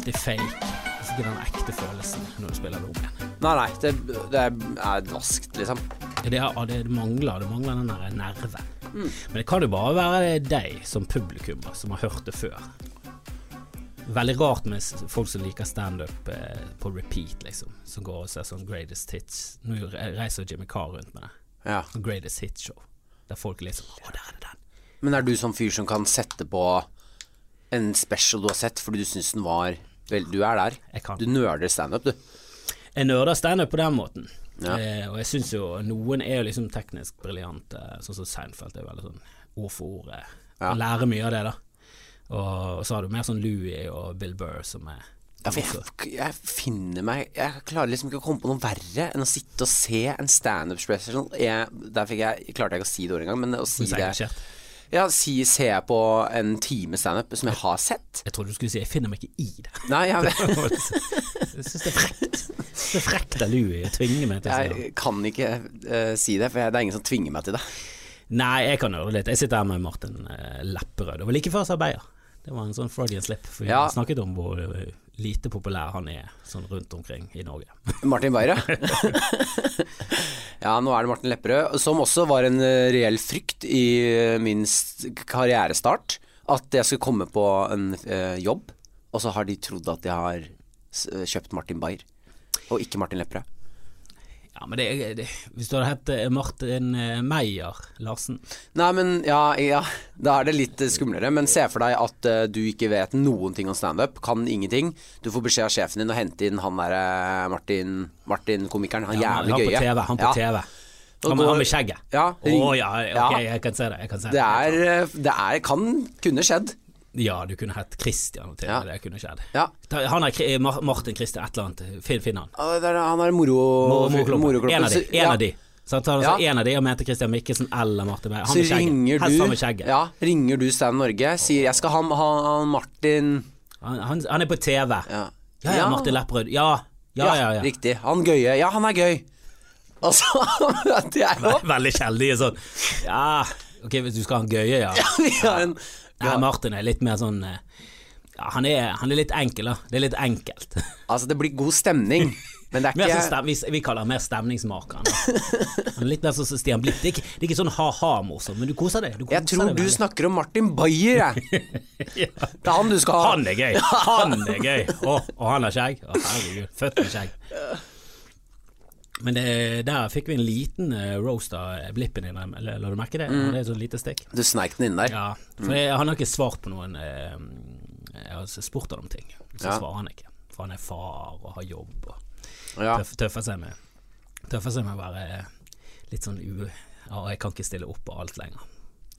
alltid fake. Det er ikke den ekte følelsen når du spiller det om igjen. Nei, nei, det, det er raskt, liksom. Det, er, det, det mangler, det mangler den der nerven. Men det kan jo bare være deg som publikum som har hørt det før. Veldig rart med folk som liker standup eh, på repeat, liksom. Som går og ser sånn Greatest Hits. Nå reiser Jimmy Carr rundt med det. Ja. Sånn Greatest Hits-show. Der folk liksom Å, der er det den. Men er du sånn fyr som kan sette på en special du har sett fordi du syns den var Vel, du er der. Du nerder standup, du. Jeg nerder standup på den måten. Ja. Eh, og jeg syns jo noen er jo liksom teknisk briljante, sånn som Seinfeld er veldig sånn ord for ord. eh, Ja. Lærer Lære mye av det, da. Og, og så har du mer sånn Louis og Bill Burr som er Ja, jeg, jeg finner meg Jeg klarer liksom ikke å komme på noe verre enn å sitte og se en standup special. Jeg, der jeg, klarte jeg ikke å si det ordet engang, men å si det. Ja, si, se på en time standup som jeg har sett. Jeg trodde du skulle si 'jeg finner meg ikke i det'. Nei, jeg, vet. Jeg syns det er frekt. Det er frekt av Louie å tvinge meg til å si det. jeg kan ikke uh, si det, for jeg, det er ingen som tvinger meg til det. Nei, jeg kan øve litt. Jeg sitter her med Martin eh, Lepperød. Det var like før jeg sa Beyer. Det var en sånn Freudian slip. For vi Ja. snakket om hvor eh, lite populær han er sånn rundt omkring i Norge. Martin Beyer, ja. nå er det Martin Lepperød, som også var en eh, reell frykt i eh, min karrierestart. At jeg skulle komme på en eh, jobb, og så har de trodd at jeg har kjøpt Martin Beyer, og ikke Martin Lepperød. Ja, men det, det, Hvis du hadde hett eh, Martin eh, Meyer Larsen Nei, men ja, ja, da er det litt eh, skumlere. Men se for deg at uh, du ikke vet noen ting om standup, kan ingenting. Du får beskjed av sjefen din å hente inn han derre Martin, Martin komikeren, han Ja, jævlig han gøye. på TV. Han på. TV. Han, med- han med skjegget. Ja, Å ring- ja, ok, jeg kan se det. Kan se det. Det er, det er kan kunne skjedd. Ja, du kunne hett Christian til. Ja. Det kunne skjedd. Ja. Han er Martin Christian et eller annet. Finn, finn han. Ja, er, han er moro... Moroklumpen. Moro En av de. Så- En ja. av de. Så han Ja. sa en av de og mente Christian Mikkelsen eller Martin Beyer. Han med skjegget. Helst han med skjegget. Ja, ringer du Stand Norge, sier 'jeg skal ha, ha, ha Martin' Han, han, han er på TV. Ja, Ja, ja, Martin Lepperød. Ja. Ja, ja, ja. Riktig. Han gøye. Ja, han er gøy. Altså, Det er jo Veldig kjeldige sånn Ja, ok, hvis du skal ha en gøye, ja. Vi har en Nei, Martin er litt mer sånn eh, ja, han, er, han er litt enkel, da. Det er litt enkelt. Altså, det blir god stemning, men det er sånn ikke stem, vi, vi kaller han mer stemningsmaker. Han er litt mer sånn Stian Blipp. Det det er ikke sånn ha-ha-morsom, men du koser deg. Du koser Jeg tror deg du snakker om Martin Beyer, jeg. Ja. Det er han du skal ha. Han er gøy! Han er gøy! Og, og han har skjegg. Å, herregud. Født med skjegg. Men det, der fikk vi en liten uh, roast av Blippen din. eller La du merke det? Mm. Det er sånn lite stikk. Du sneik den inn der. Ja, for jeg, han har ikke svart på noen eh, Jeg har spurt han om ting, så Ja. svarer han ikke. For han er far og har jobb og Ja. tøff, tøffer seg med Tøffer seg med å være litt sånn u... Ja, jeg kan ikke stille opp på alt lenger.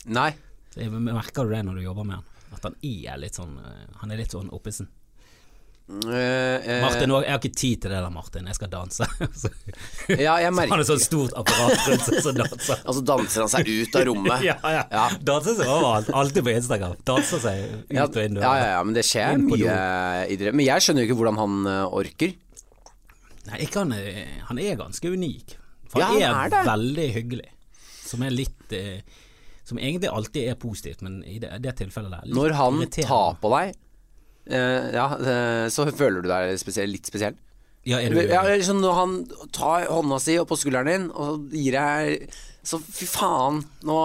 Nei. Så jeg, merker du det når du jobber med han? At han er litt sånn eh, Han er litt sånn oppesen. Eh, eh, Martin, jeg har ikke tid til det der, Martin. Jeg skal danse. Så, Ja, jeg han er sånn stort apparat rundt seg som danser. Og så danser han seg ut av rommet. Ja, ja. Ja. Danser seg overalt. Alltid på Instagram. Danser seg ut Ja, og inn ja, ja, ja, men det skjer mye idrett. Men jeg skjønner jo ikke hvordan han eh, orker. Nei, ikke han, han er ganske unik. For Ja, han, han er, er veldig hyggelig. Som er litt eh, Som egentlig alltid er positivt, men i det, det tilfellet der Når han tar på deg, ja, eh, så føler du deg spesiell, litt spesiell. Ja, er du, Ja, liksom når han tar hånda si opp på skulderen din og gir deg Så fy faen, nå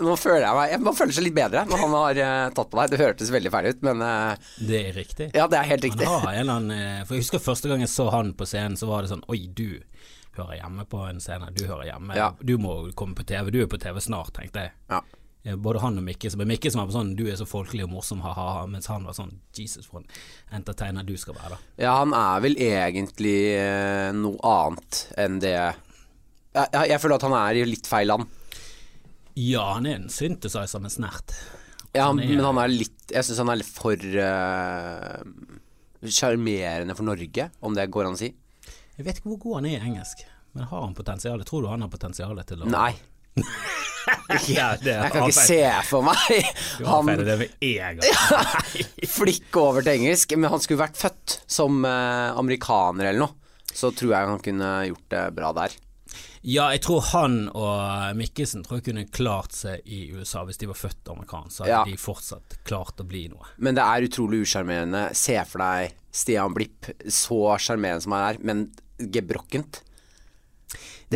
nå føler jeg meg Man føler seg litt bedre når han har eh, tatt på deg. Det hørtes veldig feil ut, men eh, Det er riktig. ja, det er helt Han riktig. har en eller annen eh, For jeg husker første gang jeg så han på scenen, så var det sånn Oi, du hører hjemme på en scene. Du hører hjemme. Ja. Du må komme på TV. Du er på TV snart, tenkte jeg. Ja. Eh, Både han og Mikke. Men Mikke som var sånn Du er så folkelig og morsom, ha-ha. Mens han var sånn Jesus, for en entertainer du skal være. Ja, han er vel egentlig eh, noe annet enn det jeg, jeg, jeg føler at han er i litt feil land. Ja, han er en synthesizer med snert. Ja, Han er- men han er litt Jeg syns han er litt for sjarmerende uh, for Norge, om det går an å si. Jeg vet ikke hvor god han er i engelsk, men har han potensial? Tror du han har potensial til å Nei. ja, det Jeg kan ikke se for meg Han han det med en gang. flikke over til engelsk. Men han skulle vært født som eh, amerikaner eller noe. Så tror jeg han kunne gjort det bra der. Ja, jeg tror han og Mikkelsen tror jeg kunne klart seg i USA hvis de var født amerikanere. Så hadde Ja. de fortsatt klart å bli noe. Men det er utrolig usjarmerende. Se for deg Stian Blipp, så sjarmerende som han er, men gebrokkent.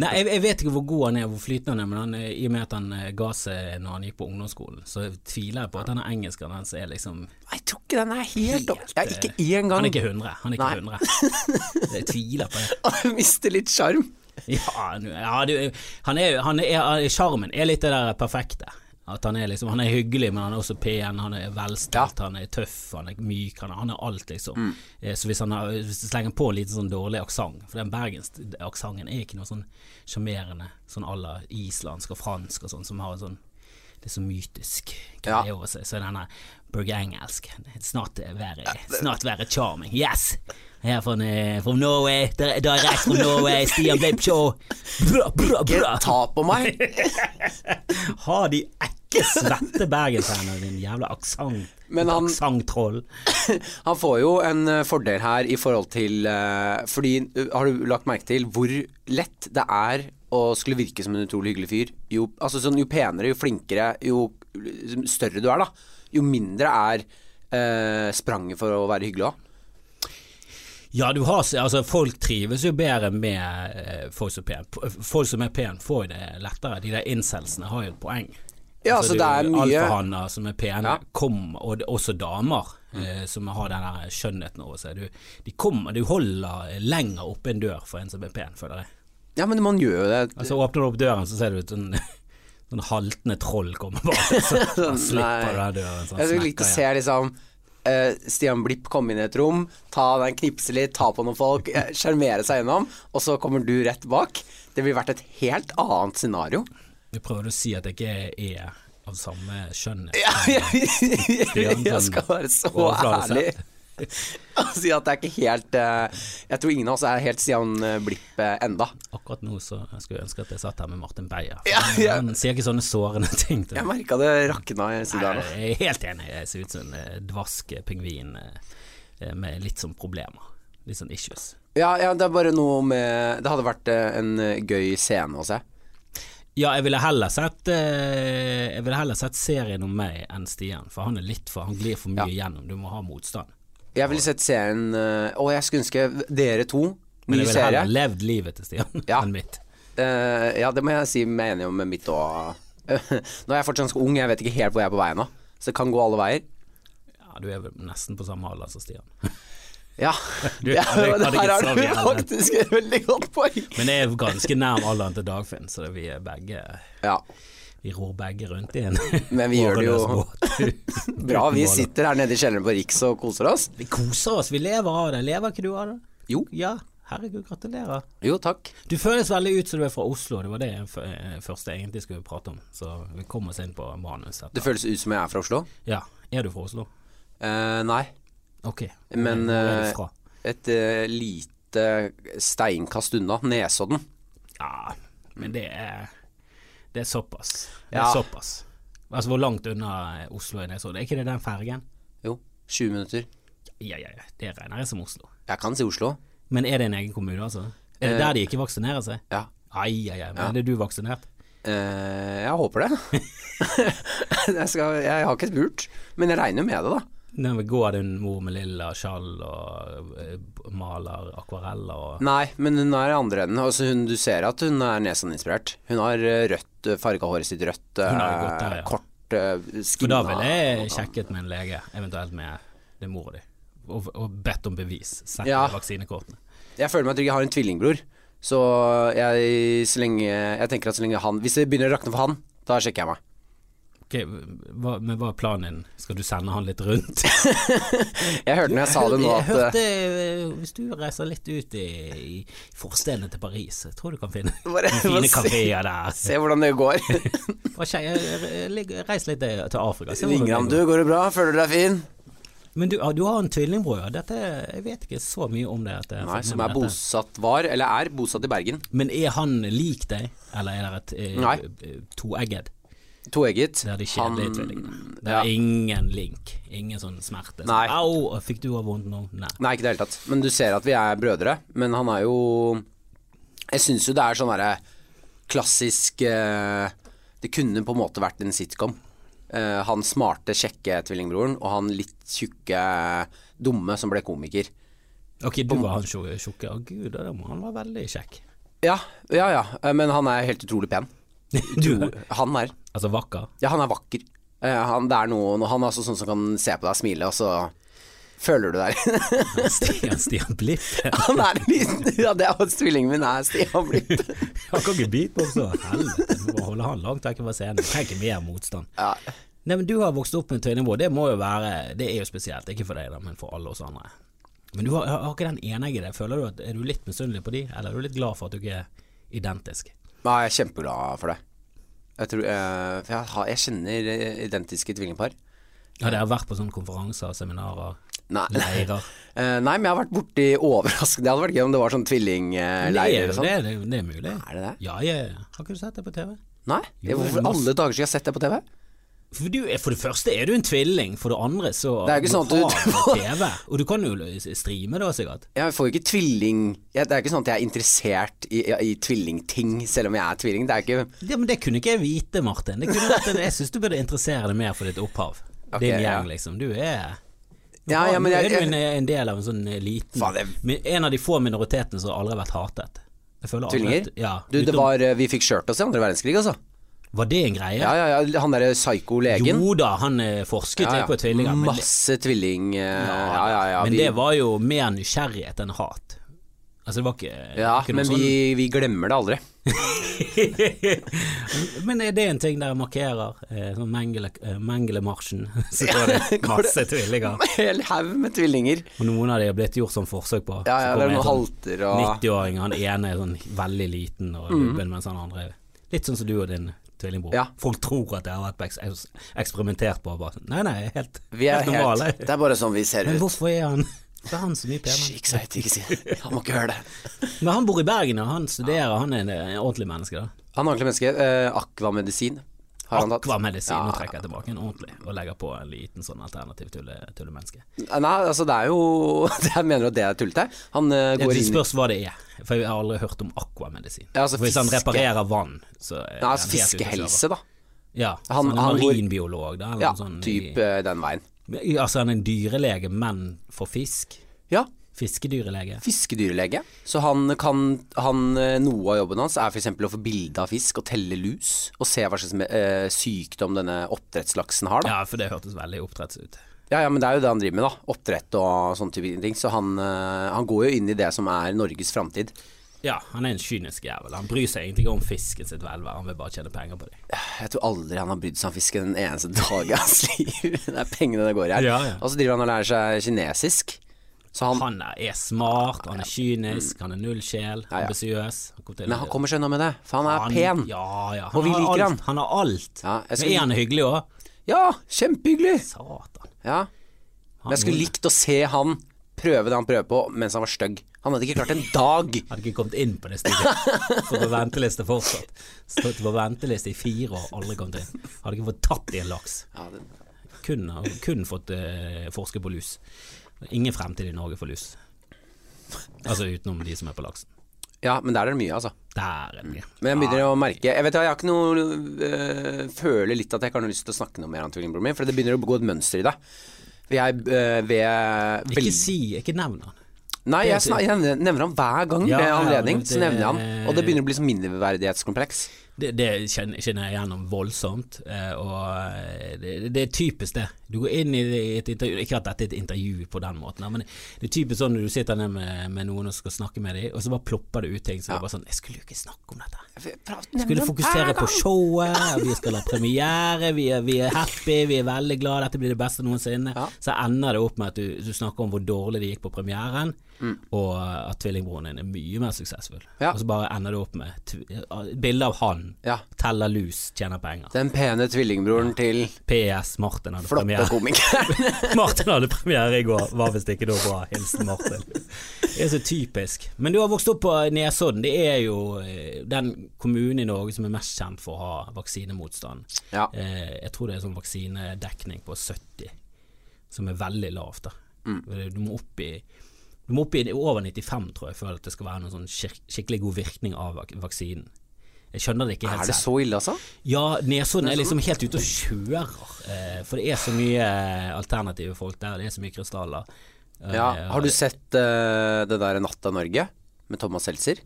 Nei, jeg, jeg vet ikke hvor god han er, hvor flytende han er, men han, er- i og med at han eh, ga seg når han gikk på ungdomsskolen, så tviler jeg på at denne engelsken hans er liksom Jeg tror ikke den er helt opp. Helt, Ja, ikke én gang. Han er ikke 100. Han er ikke Nei. 100. Jeg tviler på det. Han mister litt sjarm. Ja, nu- ja du, han er han er Sjarmen er litt det der perfekte. At han er liksom Han er hyggelig, men han er også pen, han er velstelt, han er tøff, han er myk, han er, han er alt, liksom. Mm. Eh, Så hvis han har, hvis du slenger på en liten sånn dårlig aksent, for den bergensaksenten er ikke noe sånn sjarmerende, sånn à la islandsk og fransk og sånn, som har en sånn det er så mytisk greie Ja. over seg. Så denne bergengelsk It's not snart være charming. Yes! Her fra from Norway, Di- direct from Norway, Stian Blipchow. Ikke ta på meg! Ha de ekle, svette bergenserne, din jævla aksent. Men han- Han får jo en eh, fordel her i forhold til uh, Fordi eh, har du lagt merke til hvor lett det er å skulle virke som en utrolig hyggelig fyr? Jo, altså sånn, jo penere, jo flinkere, jo større du er, da. Jo mindre er eh, spranget for å være hyggelig òg. Ja, du har, altså folk trives jo bedre med eh, folk som er pen. Folk som er pen får jo det lettere. De der incelsene har jo et poeng. Ja, Altså, så det er mye Alfahanner som er pene, Ja. kom, og det- også damer eh, som har den skjønnheten over seg. Du, de kommer, du holder lenger oppe en dør for en som er pen, føler jeg. Ja, men man gjør jo det. Altså Åpner du opp døren, så ser du ut sånn Sånn haltende troll kommer bak, så bare slipper du den døren. Sånn, Jeg skulle likt å se liksom eh, Stian Blipp komme inn i et rom, ta den, knipse litt, ta på noen folk, eh, sjarmere seg gjennom, og så kommer du rett bak. Det ville vært et helt annet scenario. Du prøver å si at jeg ikke er av samme kjønn? Ja, jeg, jeg, jeg jeg skal være så ærlig si at det er ikke helt eh, Jeg tror ingen av oss er helt Stian eh, Blipp eh, enda. Akkurat nå så skulle jeg ønske at jeg satt her med Martin Beyer. Ja, ja. Han sier ikke sånne sårende ting. Jeg merka det rakna i studioet. jeg er helt enig. Jeg ser ut som en dvask pingvin med litt sånn problemer. Litt sånn issues. Ja, ja, det er bare noe med Det hadde vært en gøy scene å se. Ja, jeg ville heller sett Jeg ville heller sett serien om meg enn Stian, for han er litt for Han glir for mye gjennom. Du må ha motstand. Jeg ville sett serien eh, Og jeg skulle ønske dere to, Men ny jeg ville serie. heller levd livet til Stian Ja. enn mitt. Eh, ja, det må jeg si meg enig om med mitt òg. Nå er jeg fortsatt ganske ung, jeg vet ikke helt hvor jeg er på vei nå. Så det kan gå alle veier. Ja, du er vel nesten på samme alder som Stian. Ja, Du, ja hadde- men hadde ikke har du heller. faktisk et veldig godt poeng. Men jeg er ganske nærm alderen til Dagfinn, så det vi er begge Ja, Vi ror begge rundt i en Men vi gjør det jo- Bra, vi sitter her nede i kjelleren på Riks og koser oss. Vi koser oss, vi lever av det. Lever ikke du av det? Jo. Ja, herregud, gratulerer. Jo, takk. Du føles veldig ut som du er fra Oslo, det var det jeg eh, første jeg egentlig skulle prate om. Så vi kommer oss inn på manus. etter. Det føles ut som jeg er fra Oslo. Ja, er du fra Oslo? Uh, nei, Ok. Men, fra? et uh, lite steinkast unna. Nesodden. Ja, men det er Det er såpass. Det er Ja. såpass. Altså hvor langt unna Oslo er Nesodden? Er ikke det den fergen? Jo, 20 minutter. Ja, ja, ja, det regner jeg som Oslo. Jeg kan si Oslo. Men er det en egen kommune, altså? Er det Eh, der de ikke vaksinerer seg? Ja. Ai, ai, ai. Men Ja. er det du vaksinert? Eh, jeg håper det. jeg, skal, jeg har ikke spurt, men jeg regner med det, da. Nei, vi Går din mor med lilla skjall og eh, maler akvareller og Nei, men hun er i andre enden. Altså, hun, du ser at hun er Nesodden-inspirert. Hun har eh, rødt, farga håret sitt rødt, Hun har eh, der, ja. kort, eh, For skinna da ville jeg sjekket med en lege, eventuelt med det og di, og, og bedt om bevis. Sett Ja. vaksinekortene. Jeg føler meg trygg. Jeg har en tvillingbror. Så jeg, så lenge, jeg tenker at så lenge han Hvis det begynner å rakne for han, da sjekker jeg meg. Ok, hva, men hva er planen din? Skal du sende han litt rundt? Jeg hørte når jeg sa det nå at Jeg hørte eh, Hvis du reiser litt ut i, i forstedene til Paris, jeg tror du kan finne Bare- fine kafeer der. Se hvordan det går. Eh, eh, Reis litt til til Afrika. Ringer han du, går det bra? Føler du deg fin? Men du, ah, du har en tvillingbror, ja. Dette, jeg vet ikke så mye om det. Dette, Nei, som er dette. bosatt var, eller er bosatt i Bergen. Men er han lik deg, eller er det et eh, eh, toegget? Toegget. Det er de kjedelige tvillingene. Det ja. er ingen link, ingen sånn smerte. Sånn, Nei. Au, fikk du ha vondt nå? Nei. Nei, ikke i det hele tatt. Men du ser at vi er brødre. Men han er jo Jeg syns jo det er sånn derre klassisk eh, Det kunne på en måte vært en sitcom. Eh, han smarte, kjekke tvillingbroren og han litt tjukke, dumme som ble komiker. Ok, du var han tjukke. Å gud, han var veldig kjekk. Ja, ja, ja. eh, Men han er helt utrolig pen. Du, Han er altså vakker. Ja, han er vakker. Uh, Han, det er noe, han er også sånn som kan se på deg og smile, og så føler du deg Stian, Stian Blipp. Han er en liten Ja, det er at tvillingen min er Stian Blipp. Han kan ikke bite på så helvete. Må holde han langt vekk fra scenen. Trenger ikke mer motstand. Ja. Nei, men Du har vokst opp med en. Det må jo være Det er jo spesielt. Ikke for deg, da, men for alle oss andre. Men du har, har ikke den enegget der. Føler du at Er du litt misunnelig på de, eller er du litt glad for at du ikke er identisk? Nei, jeg er kjempeglad for det. Jeg, tror, eh, for jeg, har, jeg kjenner eh, identiske tvillingpar. Ja, dere vært på sånne konferanser, seminarer, Nei. leirer. Eh, nei, men jeg har vært borti overraskende Det hadde vært gøy om det var sånn er tvillingleirer og sånn. det, det, det er mulig. Er det det? Ja, ja, ja. Har ikke du sett det på TV? Nei? Jo, Hvorfor alle dager skal jeg ha sett det på TV? For, du, for det første er du en tvilling, for det andre så Det er ikke sånn at du- har TV. Og du kan jo streame da, sikkert. Jeg får jo ikke tvilling jeg, Det er ikke sånn at jeg er interessert i, i tvillingting selv om jeg er tvilling. Det er ikke Det, men det kunne ikke jeg vite, Martin. Det kunne vært, jeg syns du burde interessere deg mer for ditt opphav. Okay, Din ja. gjeng, liksom. Du er Ja, ja, men jeg- er du jeg- en, en del av en sånn liten Faen, En av de få minoritetene som aldri har vært hatet. Tvillinger? Ja, Du, det var eh, Vi fikk skjørt oss i andre verdenskrig, altså. Var det en greie? Ja, ja, ja. Han derre psyko-legen. Jo da, han eh, forsket Ja, litt på tvillinger. Masse tvilling ja, Ja, ja, ja. men vi, det var jo mer nysgjerrighet enn hat. Altså, det var ikke, ja ikke men sånn vi, vi glemmer det aldri. Men er det en ting dere markerer? Eh, sånn Mengele, eh, Mengelemarsjen, så går det masse tvillinger. Hel haug med tvillinger. Og noen av de har blitt gjort sånn forsøk på. Ja, Så ja, kommer det er en noen sånn og 90-åring, han ene er sånn veldig liten og Mm. lubben, mens han andre Litt sånn som du og din tvillingbror. Ja. Folk tror at jeg har vært eksperimentert på. Bare, sånn, nei, nei, helt, Vi er helt normale. helt Det er bare sånn vi ser Men ut. hvorfor er han Hvorfor er han så mye penere? Ikke si det, ikke si det. Han må ikke høre det. Men han bor i Bergen, og han studerer. Han er en, en ordentlig menneske, da. Han er ordentlig menneske. Eh, Akvamedisin Akvamedisin. Nå Ja. trekker jeg tilbake en ordentlig, og legger på en liten sånn alternativ tulle, tullemenneske. Nei, altså det er jo Jeg mener at det er tullete. Han uh, går inn Det spørs hva det er, for jeg har aldri hørt om akvamedisin. Ja, altså hvis han reparerer vann, så Nei, altså fiskehelse, da. Ja, Han- han, han marinbiolog, da. Eller Ja, sånn typ i, eh, den veien. Altså han er en dyrelege, men for fisk. Ja, Fiskedyrelege. fiskedyrlege. Så han kan han, eh, Noe av jobben hans er f.eks. å få bilde av fisk og telle lus, og se hva slags eh, sykdom denne oppdrettslaksen har. Da. Ja, for det hørtes veldig oppdretts ut. Ja, ja, men det er jo det han driver med, da. Oppdrett og sånne type ting. Så han, eh, han går jo inn i det som er Norges framtid. Ja, han er en kynisk jævel. Han bryr seg egentlig ikke om fisken sitt velvære, han vil bare tjene penger på det. Jeg tror aldri han har brydd seg om fisken en eneste dag i hans liv. Det er pengene det går i her. Ja, ja. Og så driver han og lærer seg kinesisk. Han, Han er, smart, han er kynisk, han er null sjel, Ja, ambisiøs. Han men han kommer seg unna med det, for han er Han- pen. Ja, ja. Og vi liker alt. han. Han har alt. Men er han hyggelig òg? Ja, kjempehyggelig. Satan. Ja. Men jeg skulle likt å se han prøve det han prøver på mens han var stygg. Han hadde ikke klart en dag. Hadde ikke kommet inn på det studiet. Stått på venteliste fortsatt. Stått på venteliste i fire år, aldri kommet inn. Hadde ikke fått tatt i en laks. Kun, kun fått uh, forske på lus. Ingen fremtid i Norge for lus. Altså utenom de som er på laksen. ja, men der er det mye, altså. Der er det mye. Men jeg begynner å merke Jeg vet jeg har ikke noe øh, Føler litt at jeg ikke har noe lyst til å snakke noe mer om tvillingbroren min, for det begynner å gå et mønster i det. Jeg øh, ved Ikke si, ikke nevn han. Nei, jeg, nevner han hver gang Ja, ja, anledning. det- Så nevner jeg han Og det begynner å bli som mindreverdighetskompleks. Det, det kjenner, jeg gjennom voldsomt, eh, og eh, det, det er typisk det. Du går inn i et intervju Ikke at dette er et intervju på den måten, men det er typisk sånn når du sitter ned med, med noen og skal snakke med dem, og så bare plopper det ut ting. Så det er bare sånn Jeg skulle jo ikke snakke om dette. Jeg Skulle fokusere på showet, vi skal ha premiere, vi er, vi er happy, vi er veldig glad, dette blir det beste noensinne. Ja. Så ender det opp med at du, du snakker om hvor dårlig det gikk på premieren, Mm. og at tvillingbroren din er mye mer suksessfull. Ja. Og så bare ender det opp med et bilde av han, Ja. teller lus, tjener penger. Den pene tvillingbroren til PS Martin hadde flotte premiere. komikeren. Martin hadde premiere i går, var visst ikke noe bra. Hilsen Martin. Det er så typisk. Men du har vokst opp på Nesodden. Det er jo eh, den kommunen i Norge som er mest kjent for å ha vaksinemotstand. Ja. Eh, Jeg tror det er sånn vaksinedekning på 70, som er veldig lavt. da. Mm. Du må opp i du må opp i over 95, tror jeg, for at det skal være noen sånn skik skikkelig god virkning av vaksinen. Jeg skjønner det ikke helt Er det selv. så ille, altså? Ja, Nesodden er liksom helt ute og kjører. Eh, for det er så mye eh, alternative folk der. Det er så mye krystaller. Eh, Ja. Har du sett uh, det der Natta Norge med Thomas Seltzer?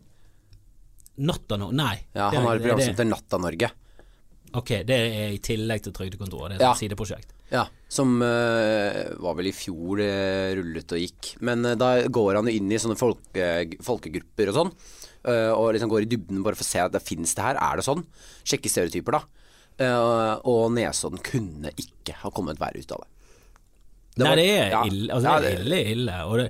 Natta Norge? Nei. Ja, han har et program som heter Natta Norge. Ok, det er i tillegg til Trygdekontoret. Det er Ja. et sideprosjekt. Ja, som uh, var vel i fjor det rullet og gikk. Men uh, da går han jo inn i sånne folke, folkegrupper og sånn. Eh, og liksom går i dybden bare for å se at det finnes det her. Er det sånn? Sjekke stereotyper, da. Eh, og Nesodden kunne ikke ha kommet verre ut av det. Det Nei, det er ja. ille. Altså, det er ille, ille. Og det,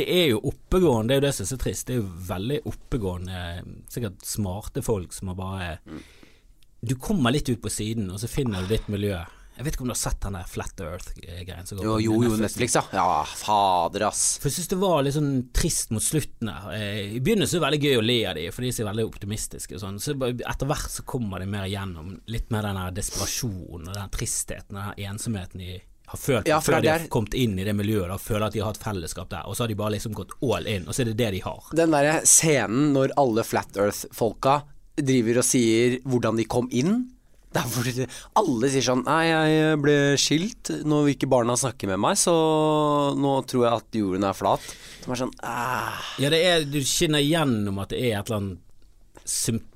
det er jo oppegående, det er jo det som er så trist. Det er jo veldig oppegående, sikkert smarte folk som har bare. Du kommer litt ut på siden, og så finner du ditt miljø. Jeg vet ikke om du har sett den der Flat Earth-greien Jo, på jo, jo, Netflix, ja. Ja, fader, ass. For jeg syns det var litt sånn trist mot slutten her. Eh, I begynnelsen er det veldig gøy å le av de, for de er så veldig optimistiske og sånn. Så etter hvert så kommer de mer igjennom litt mer den desperasjonen og den tristheten og den ensomheten de har følt Ja, før de har kommet inn i det miljøet og føler at de har et fellesskap der, og så har de bare liksom gått all in, og så er det det de har. Den derre scenen når alle Flat Earth-folka driver og sier hvordan de kom inn. Der er fordi alle sier sånn Nei, jeg ble skilt. Nå vil ikke barna snakke med meg, så nå tror jeg at jorden er flat. Som er sånn Æh. Ja, det er, du skinner gjennom at det er et eller annet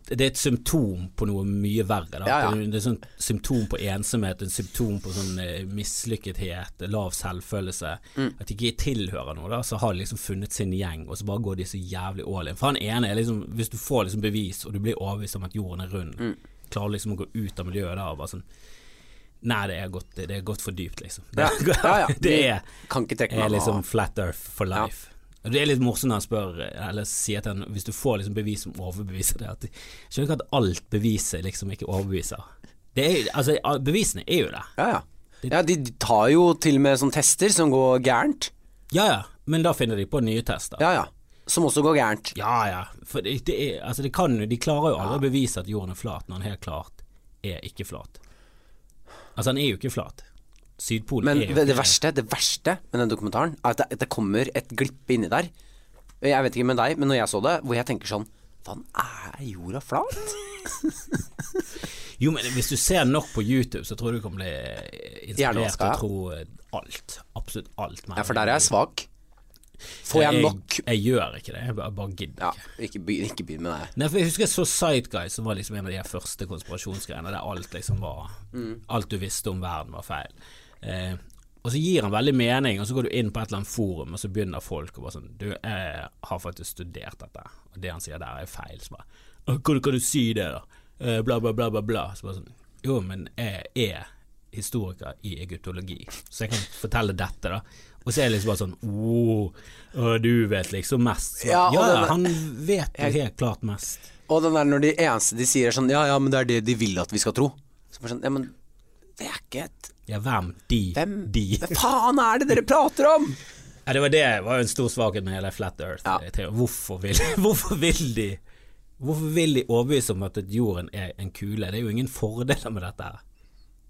det er et symptom på noe mye verre. Ja, ja. Det er et sånn symptom på ensomhet, et symptom på sånn eh, mislykkethet, lav selvfølelse. Mm. At de ikke tilhører noe. Da. Så har de liksom funnet sin gjeng, og så bare går de så jævlig all in. For han ene er liksom Hvis du får liksom bevis, og du blir overbevist om at jorden er rund, Mm. Klarer liksom å gå ut av miljøet da og bare sånn Nei, det er gått, det er gått for dypt, liksom. Ja, ja, ja. det er Kan ikke trekke er liksom flat earth for life. Og Det er litt morsomt når han spør, eller sier til han hvis du får liksom bevis som overbeviser det, at de skjønner ikke at alt beviset liksom ikke overbeviser. Det er, altså, bevisene er jo det. Ja, ja. Ja, de tar jo til og med sånne tester som går gærent. Ja ja, men da finner de på nye tester. Ja, ja. Som også går gærent. Ja ja, for det, det er, altså det kan, de klarer jo aldri å bevise at jorden er flat, når den helt klart er ikke flat. Altså, den er jo ikke flat. Sydpolen Men er jo det, det ikke verste det verste med den dokumentaren, er at det, det kommer et glipp inni der. Jeg vet ikke med deg, men når jeg så det, hvor jeg tenker sånn Faen, er jorda flat? Jo, men hvis du ser nok på YouTube, så tror du du kan bli inspirert til å tro alt. Absolutt alt. Ja, for der er jeg svak. Får jeg nok Jeg, gjør ikke det, jeg bare, bare gidder Ja, ikke. begynn ikke begynn med det. Nei, for Jeg husker Sightguys, som var liksom en av de her første konspirasjonsgreiene, der alt liksom var Alt du visste om verden, var feil. Eh, og så gir han veldig mening, og så går du inn på et eller annet forum, og så begynner folk å bare sånn Du, jeg har faktisk studert dette, og det han sier der, er feil. Så bare Hvordan kan du si det, da? Eh, bla, bla, bla, bla, bla. Så bare sånn Jo, men jeg er historiker i egyptologi, så jeg kan fortelle dette, da. Og så er det liksom bare sånn å, du vet liksom mest. Så, Ja, ja, den- han vet jo helt klart mest. Og den der når de eneste de sier er sånn Ja, ja, men det er det de vil at vi skal tro. Så bare sånn, ja, men det er ikke et Ja, hvem? De? Hvem De? Hva faen er det dere prater om? Ja, det var det var jo en stor svakhet med hele Flat Earth. Ja. Hvorfor, vil, hvorfor vil de Hvorfor vil de overbevise om at jorden er en kule? Det er jo ingen fordeler med dette her.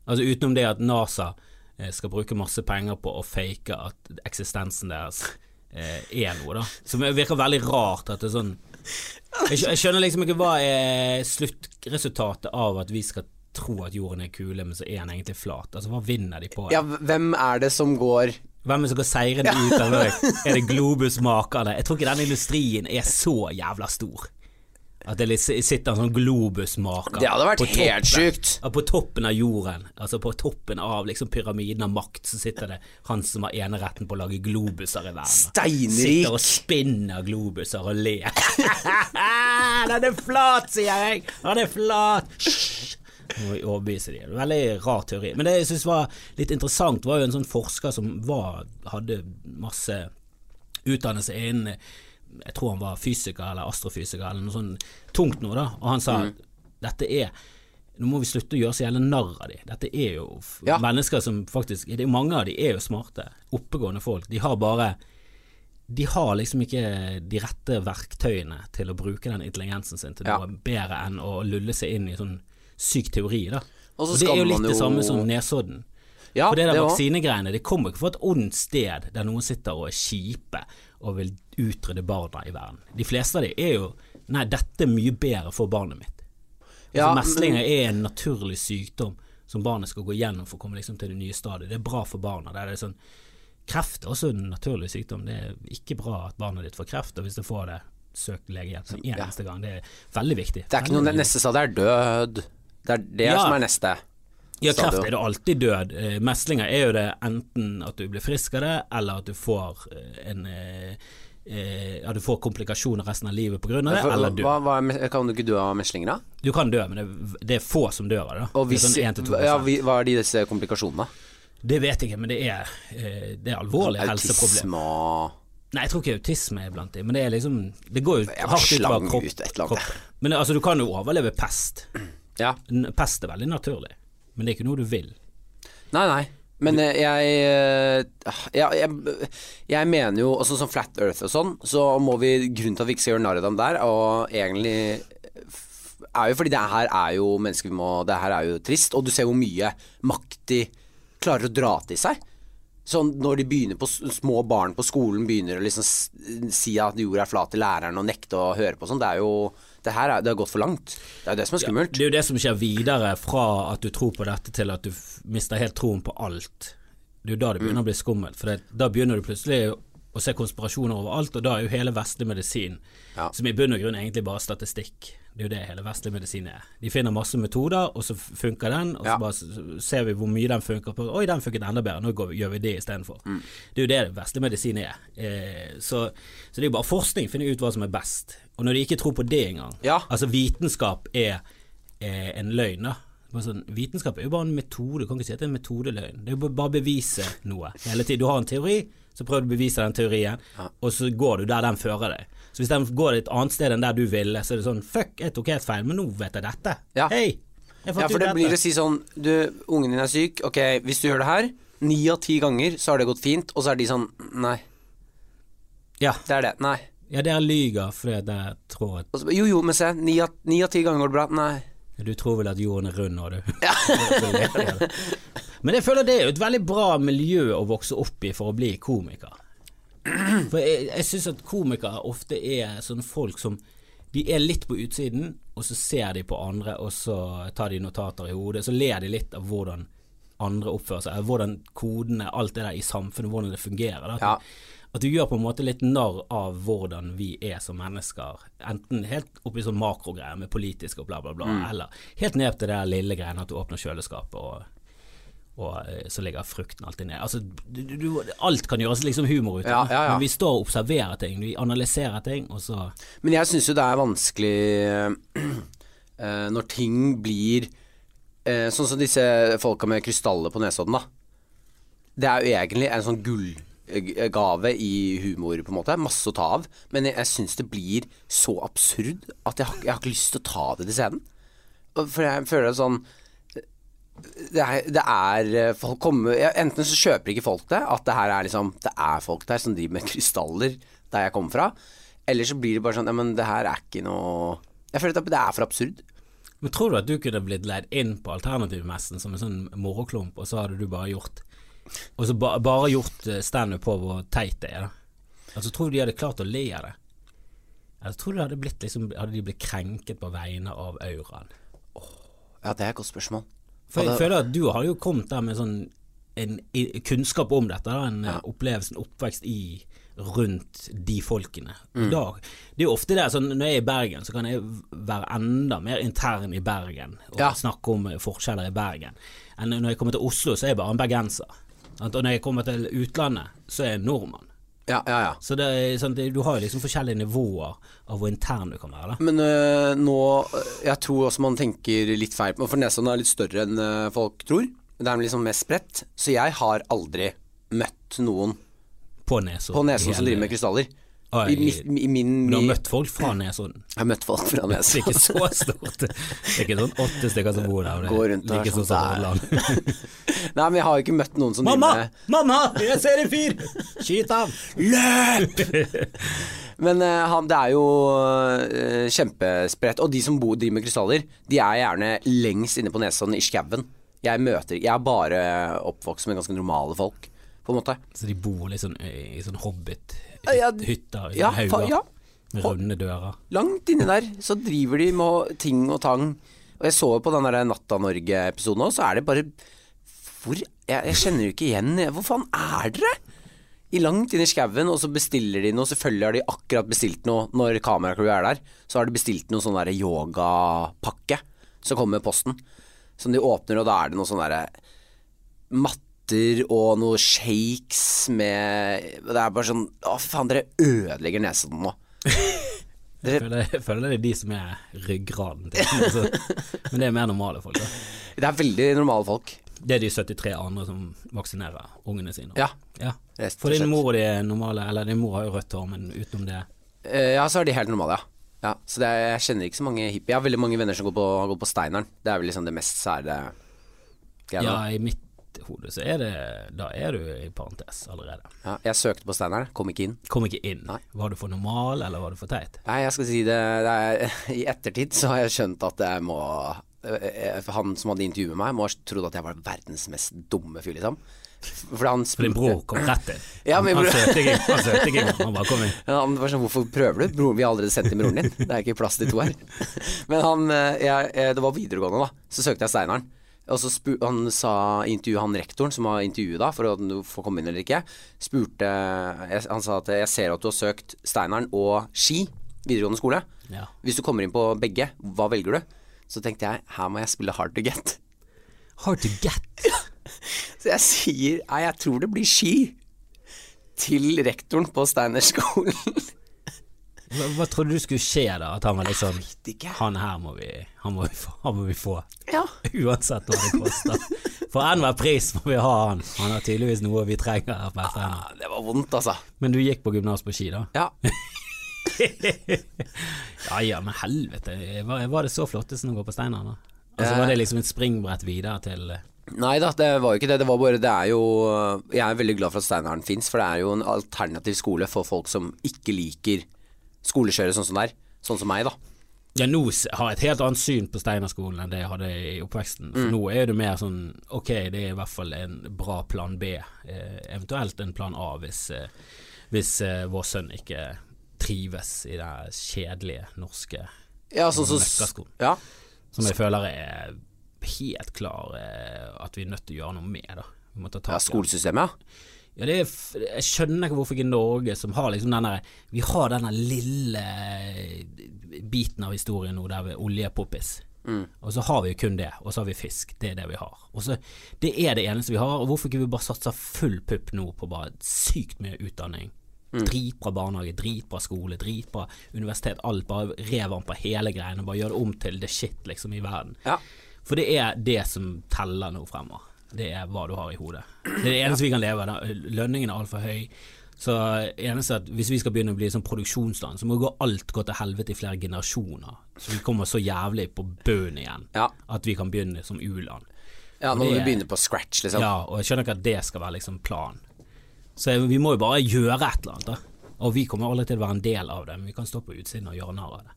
Altså Utenom det at NASA skal bruke masse penger på å fake at eksistensen deres eh, er noe, da. Som virker veldig rart at det er sånn Jeg, skjønner liksom ikke hva er sluttresultatet av at vi skal tro at jorden er kule, men så er den egentlig flat. Altså Hva vinner de på? Ja, hvem er det som går Hvem er det som går seirende ut av det? Er det Globus-makerne? Jeg tror ikke den industrien er så jævla stor. At det sitter en sånn Globus-maker Det hadde vært på helt toppen- sjukt. På toppen av jorden, altså på toppen av liksom pyramiden av makt, så sitter det han som har eneretten på å lage globuser i verden. Steinrik. Sitter og spinner globuser og ler. Den er flat, sier jeg! Han er flat! Hysj! Må overbevise de. Veldig rar teori. Men det jeg synes var litt interessant, var jo en sånn forsker som var, hadde masse utdannelse innen Jeg tror han var fysiker eller astrofysiker eller noe sånn tungt noe, da. Og han sa Mm. dette er nå må vi slutte å gjøre så jævla narr av de. Dette er jo Ja. mennesker som faktisk det Mange av de er jo smarte, oppegående folk. De har bare De har liksom ikke de rette verktøyene til å bruke den intelligensen sin til Ja. noe bedre enn å lulle seg inn i sånn syk teori, da. Og det er jo litt jo... det samme som Nesodden. Ja, For det der vaksinegreiene, det kommer ikke fra et ondt sted der noen sitter og er kjipe og vil utrydde barna i verden. De fleste av dem er jo Nei, dette er mye bedre for barnet mitt. Ja, meslinger men... er en naturlig sykdom som barnet skal gå gjennom for å komme liksom til det nye stadiet. Det er bra for barna. Det er sånn, kreft er også en naturlig sykdom. Det er ikke bra at barnet ditt får kreft, og hvis det får det, søk legehjelp en Ja. eneste gang. Det er veldig viktig. Det er ikke noe neste det er død. Det er det Ja. som er neste. Ja, kreft er det alltid død. Eh, Meslinger er jo det enten at du blir frisk av det, eller at du får eh, en eh, eh, Ja, du får komplikasjoner resten av livet pga. det, eller dø. hva, hva kan du ikke dø av meslinger, da? Du kan dø, men det, det er få som dør av det. Og hvis, Det er sånn ja, hva er de disse komplikasjonene? Det vet jeg ikke, men det er, det er alvorlige helseproblemer. Nei, jeg tror ikke autisme er blant dem, men det er liksom Det går jo hardt utover av kropp, ut kroppen. Men altså, du kan jo overleve pest. Ja. Pest er veldig naturlig, men det er ikke noe du vil. Nei, nei. Men eh, jeg, eh, jeg, jeg Jeg mener jo også som Flat Earth og sånn, så må vi Grunnen til at vi ikke skal gjøre narr av dem der, og egentlig er jo fordi det her er jo mennesker vi må Det her er jo trist, og du ser hvor mye makt de klarer å dra til seg. Sånn når de begynner på små barn på skolen begynner å liksom si at jorda er flat til læreren og nekte å høre på sånn, det er jo Det her er, det har gått for langt. Det er jo det som er skummelt. Det er jo det som skjer videre fra at du tror på dette til at du mister helt troen på alt. Det er jo da det begynner å bli skummelt, for det, da begynner du plutselig å se konspirasjoner overalt, og da er jo hele vestlig medisin, Ja. som i bunn og grunn egentlig bare statistikk, det er jo det hele vestlig medisin er. De finner masse metoder, og så funker den, og så Ja. bare ser vi hvor mye den funker på. Oi, den funket enda bedre, nå går vi, gjør vi det istedenfor. Mm. Det er jo det vestlig medisin er. Eh, så, så det er jo bare forskning, finne ut hva som er best. Og når de ikke tror på det engang, Ja. altså vitenskap er, er en løgn, da. Sånn, vitenskap er jo bare en metode, du kan ikke si at det er en metodeløgn. Det er jo bare å bevise noe hele tiden. Du har en teori, så prøver du å bevise den teorien, og så går du der den fører deg. Så hvis den går et annet sted enn der du ville, så er det sånn fuck, jeg tok helt feil, men nå vet jeg dette. Ja. Hei! Ja, for det blir å si sånn Du, ungen din er syk. Ok, hvis du gjør det her Ni av ti ganger så har det gått fint, og så er de sånn Nei, Ja, det er det. Nei. ja det er lyger fordi det tror tråd. Jo, jo, men se. Ni av, ti ganger går det bra. Nei. Du tror vel at jorden er rund, nå, du Men jeg føler det er jo et veldig bra miljø å vokse opp i for å bli komiker. For jeg, jeg syns at komikere ofte er sånne folk som De er litt på utsiden, og så ser de på andre, og så tar de notater i hodet. Så ler de litt av hvordan andre oppfører seg, hvordan kodene, alt det der i samfunnet, hvordan det fungerer. Da. Ja. at du gjør på en måte litt narr av hvordan vi er som mennesker. Enten helt oppi i sånn makrogreier med politisk og bla, bla, bla, eller helt ned til det der lille greiene at du åpner kjøleskapet og og eh, så ligger frukten alltid ned. Altså, du, du, alt kan gjøres liksom humor ut av, Ja, ja, ja. men vi står og observerer ting, vi analyserer ting, og så Men jeg syns jo det er vanskelig uh, når ting blir uh, Sånn som disse folka med krystaller på Nesodden, da. Det er jo egentlig en sånn gullgave i humor, på en måte. Masse å ta av. Men jeg, jeg syns det blir så absurd at jeg jeg har ikke lyst til å ta det til scenen. For jeg føler det sånn det er, det er eh, folk kommer, Enten så kjøper ikke folk det, at det her er liksom Det er folk der som driver med krystaller der jeg kommer fra. Eller så blir det bare sånn Ja, men det her er ikke noe Jeg føler at det er for absurd. Men tror du at du kunne blitt leid inn på Alternativmessen som en sånn moroklump, og så hadde du bare gjort Og så ba, bare gjort eh, standup på hvor teit det er, da? Altså, tror du de hadde klart å le av det? Eller tror du det hadde blitt liksom Hadde de blitt krenket på vegne av auraen? Ja, det er et godt spørsmål. For jeg føler at du har jo kommet der med sånn en kunnskap om dette, en ja. opplevelse, en oppvekst i rundt de folkene. Mm. Da, det er jo ofte det, sånn, når jeg er i Bergen, så kan jeg være enda mer intern i Bergen og Ja. snakke om eh, forskjeller i Bergen. Enn når jeg kommer til Oslo, så er jeg bare en bergenser. Og når jeg kommer til utlandet, så er jeg nordmann. Ja, ja, ja. Så det er, sånn, du har jo liksom forskjellige nivåer av hvor intern du kan være. da. Men øh, nå øh, Jeg tror også man tenker litt feil. For Nesodden er litt større enn øh, folk tror. Det er liksom mest spredt. Så jeg har aldri møtt noen på Nesodden som driver med krystaller. Oi, I, i min Du har møtt folk fra Nesodden? Jeg har møtt folk fra Det er ikke så stort. Det er ikke sånn åtte stykker som bor der. Går rundt og er sånn der. Nei, men jeg har jo ikke møtt noen som Mamma! med Mamma! Jeg ser en fyr! Skyt ham! Løp! Men uh, han, det er jo uh, kjempespredt. Og de som bor, driver med krystaller, de er gjerne lengst inne på Nesodden, i skauen. Jeg møter Jeg er bare oppvokst med ganske normale folk, på en måte. Så de bor litt i, i sånn Ja, i Ja, sånne hauger ja. med runde dører. Langt inni der så driver de med ting og tang Og jeg så jo på den der Natta Norge-episoden òg, så er det bare Hvor jeg, jeg kjenner jo ikke igjen Hvor faen er dere? I langt inn i skauen, og så bestiller de noe. Selvfølgelig har de akkurat bestilt noe når kameracrew er der. Så har de bestilt noe sånn der yogapakke som kommer med posten. Som de åpner, og da er det noe sånn derre matter og noe shakes med Det er bare sånn Å, faen, dere ødelegger nesen nå. Jeg føler, jeg føler det er de som er ryggraden til men, men det er mer normale folk. Da. Det er veldig normale folk. Det er de 73 andre som vaksinerer ungene sine. Ja. ja. For din mor og de er normale, eller din mor har jo rødt hår, men utenom det Eh, Ja, så er de helt normale, ja. ja så det er, jeg kjenner ikke så mange hippie. Jeg har veldig mange venner som går på, går på Steineren. Det er vel liksom det mest sære greia. Ja, i mitt hode så er det Da er du i parentes allerede. Ja, jeg søkte på Steinar, kom ikke inn. Kom ikke inn. Nei. Var du for normal, eller var du for teit? Nei, jeg skal si det, det er, I ettertid så har jeg skjønt at jeg må eh, Han som hadde intervjuet meg, må ha trodd at jeg var verdens mest dumme fyr, liksom. For, han For din bror kom rett inn. Ja, han bror- søkte ikke Han søkte ikke. Han bare kom inn. Ja, Han var sånn, hvorfor prøver du? Bror, vi har allerede sendt inn broren din. Det er ikke plass til to her. Men han, eh, jeg, jeg, det var videregående da, så søkte jeg Steineren. Og han sa i intervjuet, han rektoren som har intervjuet da, for å får komme inn eller ikke, spurte, han sa at jeg ser at du har søkt Steineren og Ski, videregående skole. Ja. Hvis du kommer inn på begge, hva velger du? Så tenkte jeg, her må jeg spille hard to get. Hard to get. Så jeg sier, nei, jeg tror det blir Ski. Til rektoren på Steinerskolen. Hva, hva trodde du skulle skje da? At han var sånn. Han her må vi, han må vi, få, må vi få. Ja. Uansett hva det koster. For enhver pris må vi ha han. Han har tydeligvis noe vi trenger. Ja, det var vondt, altså. Men du gikk på gymnas på ski, da? Ja. Ja ja, men helvete. Var, var det så flottesen å gå på Steinar, da? Altså Eh. Var det liksom et springbrett videre til Nei da, det var jo ikke det. Det var bare Det er jo Jeg er veldig glad for at Steinaren fins, for det er jo en alternativ skole for folk som ikke liker skolekjøret sånn som det er. Sånn som meg, da. Ja, nå har jeg et helt annet syn på Steinerskolen enn det jeg hadde i oppveksten. For nå er det mer sånn Ok, det er i hvert fall en bra plan B, eh, eventuelt en plan A hvis, eh, hvis eh, vår sønn ikke trives i det kjedelige norske Ja, sånn som Møkkaskolen. Ja. som jeg føler er helt klar eh, at vi er nødt til å gjøre noe med. da Vi må ta tak ja, skolesystemet, ja. Ja, det er, jeg skjønner ikke hvorfor ikke Norge, som har liksom denne Vi har denne lille biten av historien nå der vi Mm. Og så har vi jo kun det, og så har vi fisk. Det er det vi har. Og så Det er det eneste vi har. Og hvorfor ikke vi bare satser full pupp nå på bare sykt mye utdanning? Dritbra barnehage, dritbra skole, dritbra universitet. Alt. Bare rev den på hele greiene. Bare gjør det om til the shit liksom i verden. Ja. For det er det som teller nå fremover. Det er hva du har i hodet. Det er det eneste vi kan leve av. Lønningen er altfor høy. Så eneste at Hvis vi skal begynne å bli sånn produksjonsland, så må gå alt gå til helvete i flere generasjoner. Så vi kommer så jævlig på bunnen igjen Ja. at vi kan begynne som u-land. ja, nå må det vi er- begynne på scratch, liksom. Ja, og jeg skjønner ikke at det skal være liksom planen. Så vi må jo bare gjøre et eller annet. da Og vi kommer aldri til å være en del av det, men vi kan stå på utsiden og gjøre narr av det.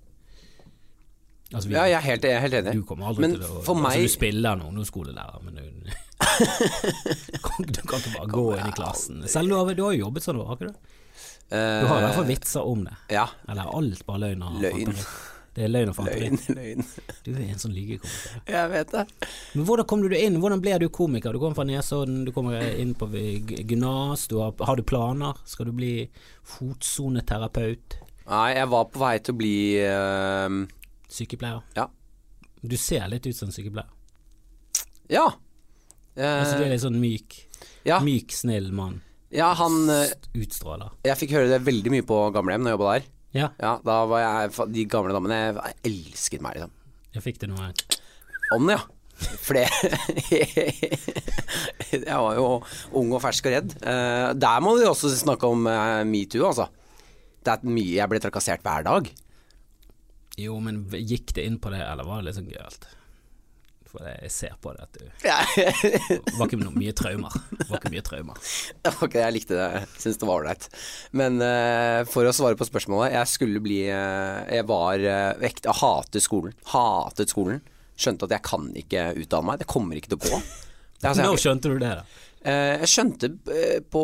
Altså, vi, Ja, jeg er helt, jeg er helt enig. du kommer aldri Men til å for altså, meg Du spiller noen er skolelærer, men du du, kan, ikke bare gå inn i klassen. Selv du har, du har jo jobbet sånn, har ikke du? eh, Du har i hvert fall vitser om det. Ja. Eller er alt bare løgn og Løgn. fanteri? Det er løgn og fanteri. Løgn, løgn. Du er en sånn lygekomiker. Jeg vet det. Men hvordan kom du inn? Hvordan ble du komiker? Du kommer fra Nesodden, du kommer inn på gymnas, har, har du planer? Skal du bli fotsoneterapeut? Nei, jeg var på vei til å bli uh... Sykepleier? Ja. Du ser litt ut som sykepleier. Ja. Altså, du er Eh, litt sånn myk, ja. myk, snill mann. ja, han eh, Utstråler. Jeg fikk høre det veldig mye på gamlehjem når jeg jobba der. Ja, Ja, da var jeg De gamle damene jeg elsket meg, liksom. jeg fikk det noe Om det, ja. For Jeg var jo ung og fersk og redd. Eh, der må vi også snakke om eh, metoo, altså. Det er mye jeg ble trakassert hver dag. Jo, men gikk det inn på det, eller var det sånn gøyalt? For jeg ser på det at du det var ikke noe mye traumer. Det var ikke mye traumer. Ok, jeg likte det. Syns det var ålreit. Men uh, for å svare på spørsmålet. Jeg skulle bli uh, Jeg var uh, vekt Jeg hatet skolen. Hatet skolen. Skjønte at jeg kan ikke utdanne meg. Det kommer ikke til å gå. Altså, Når skjønte du det, da? Uh, jeg skjønte på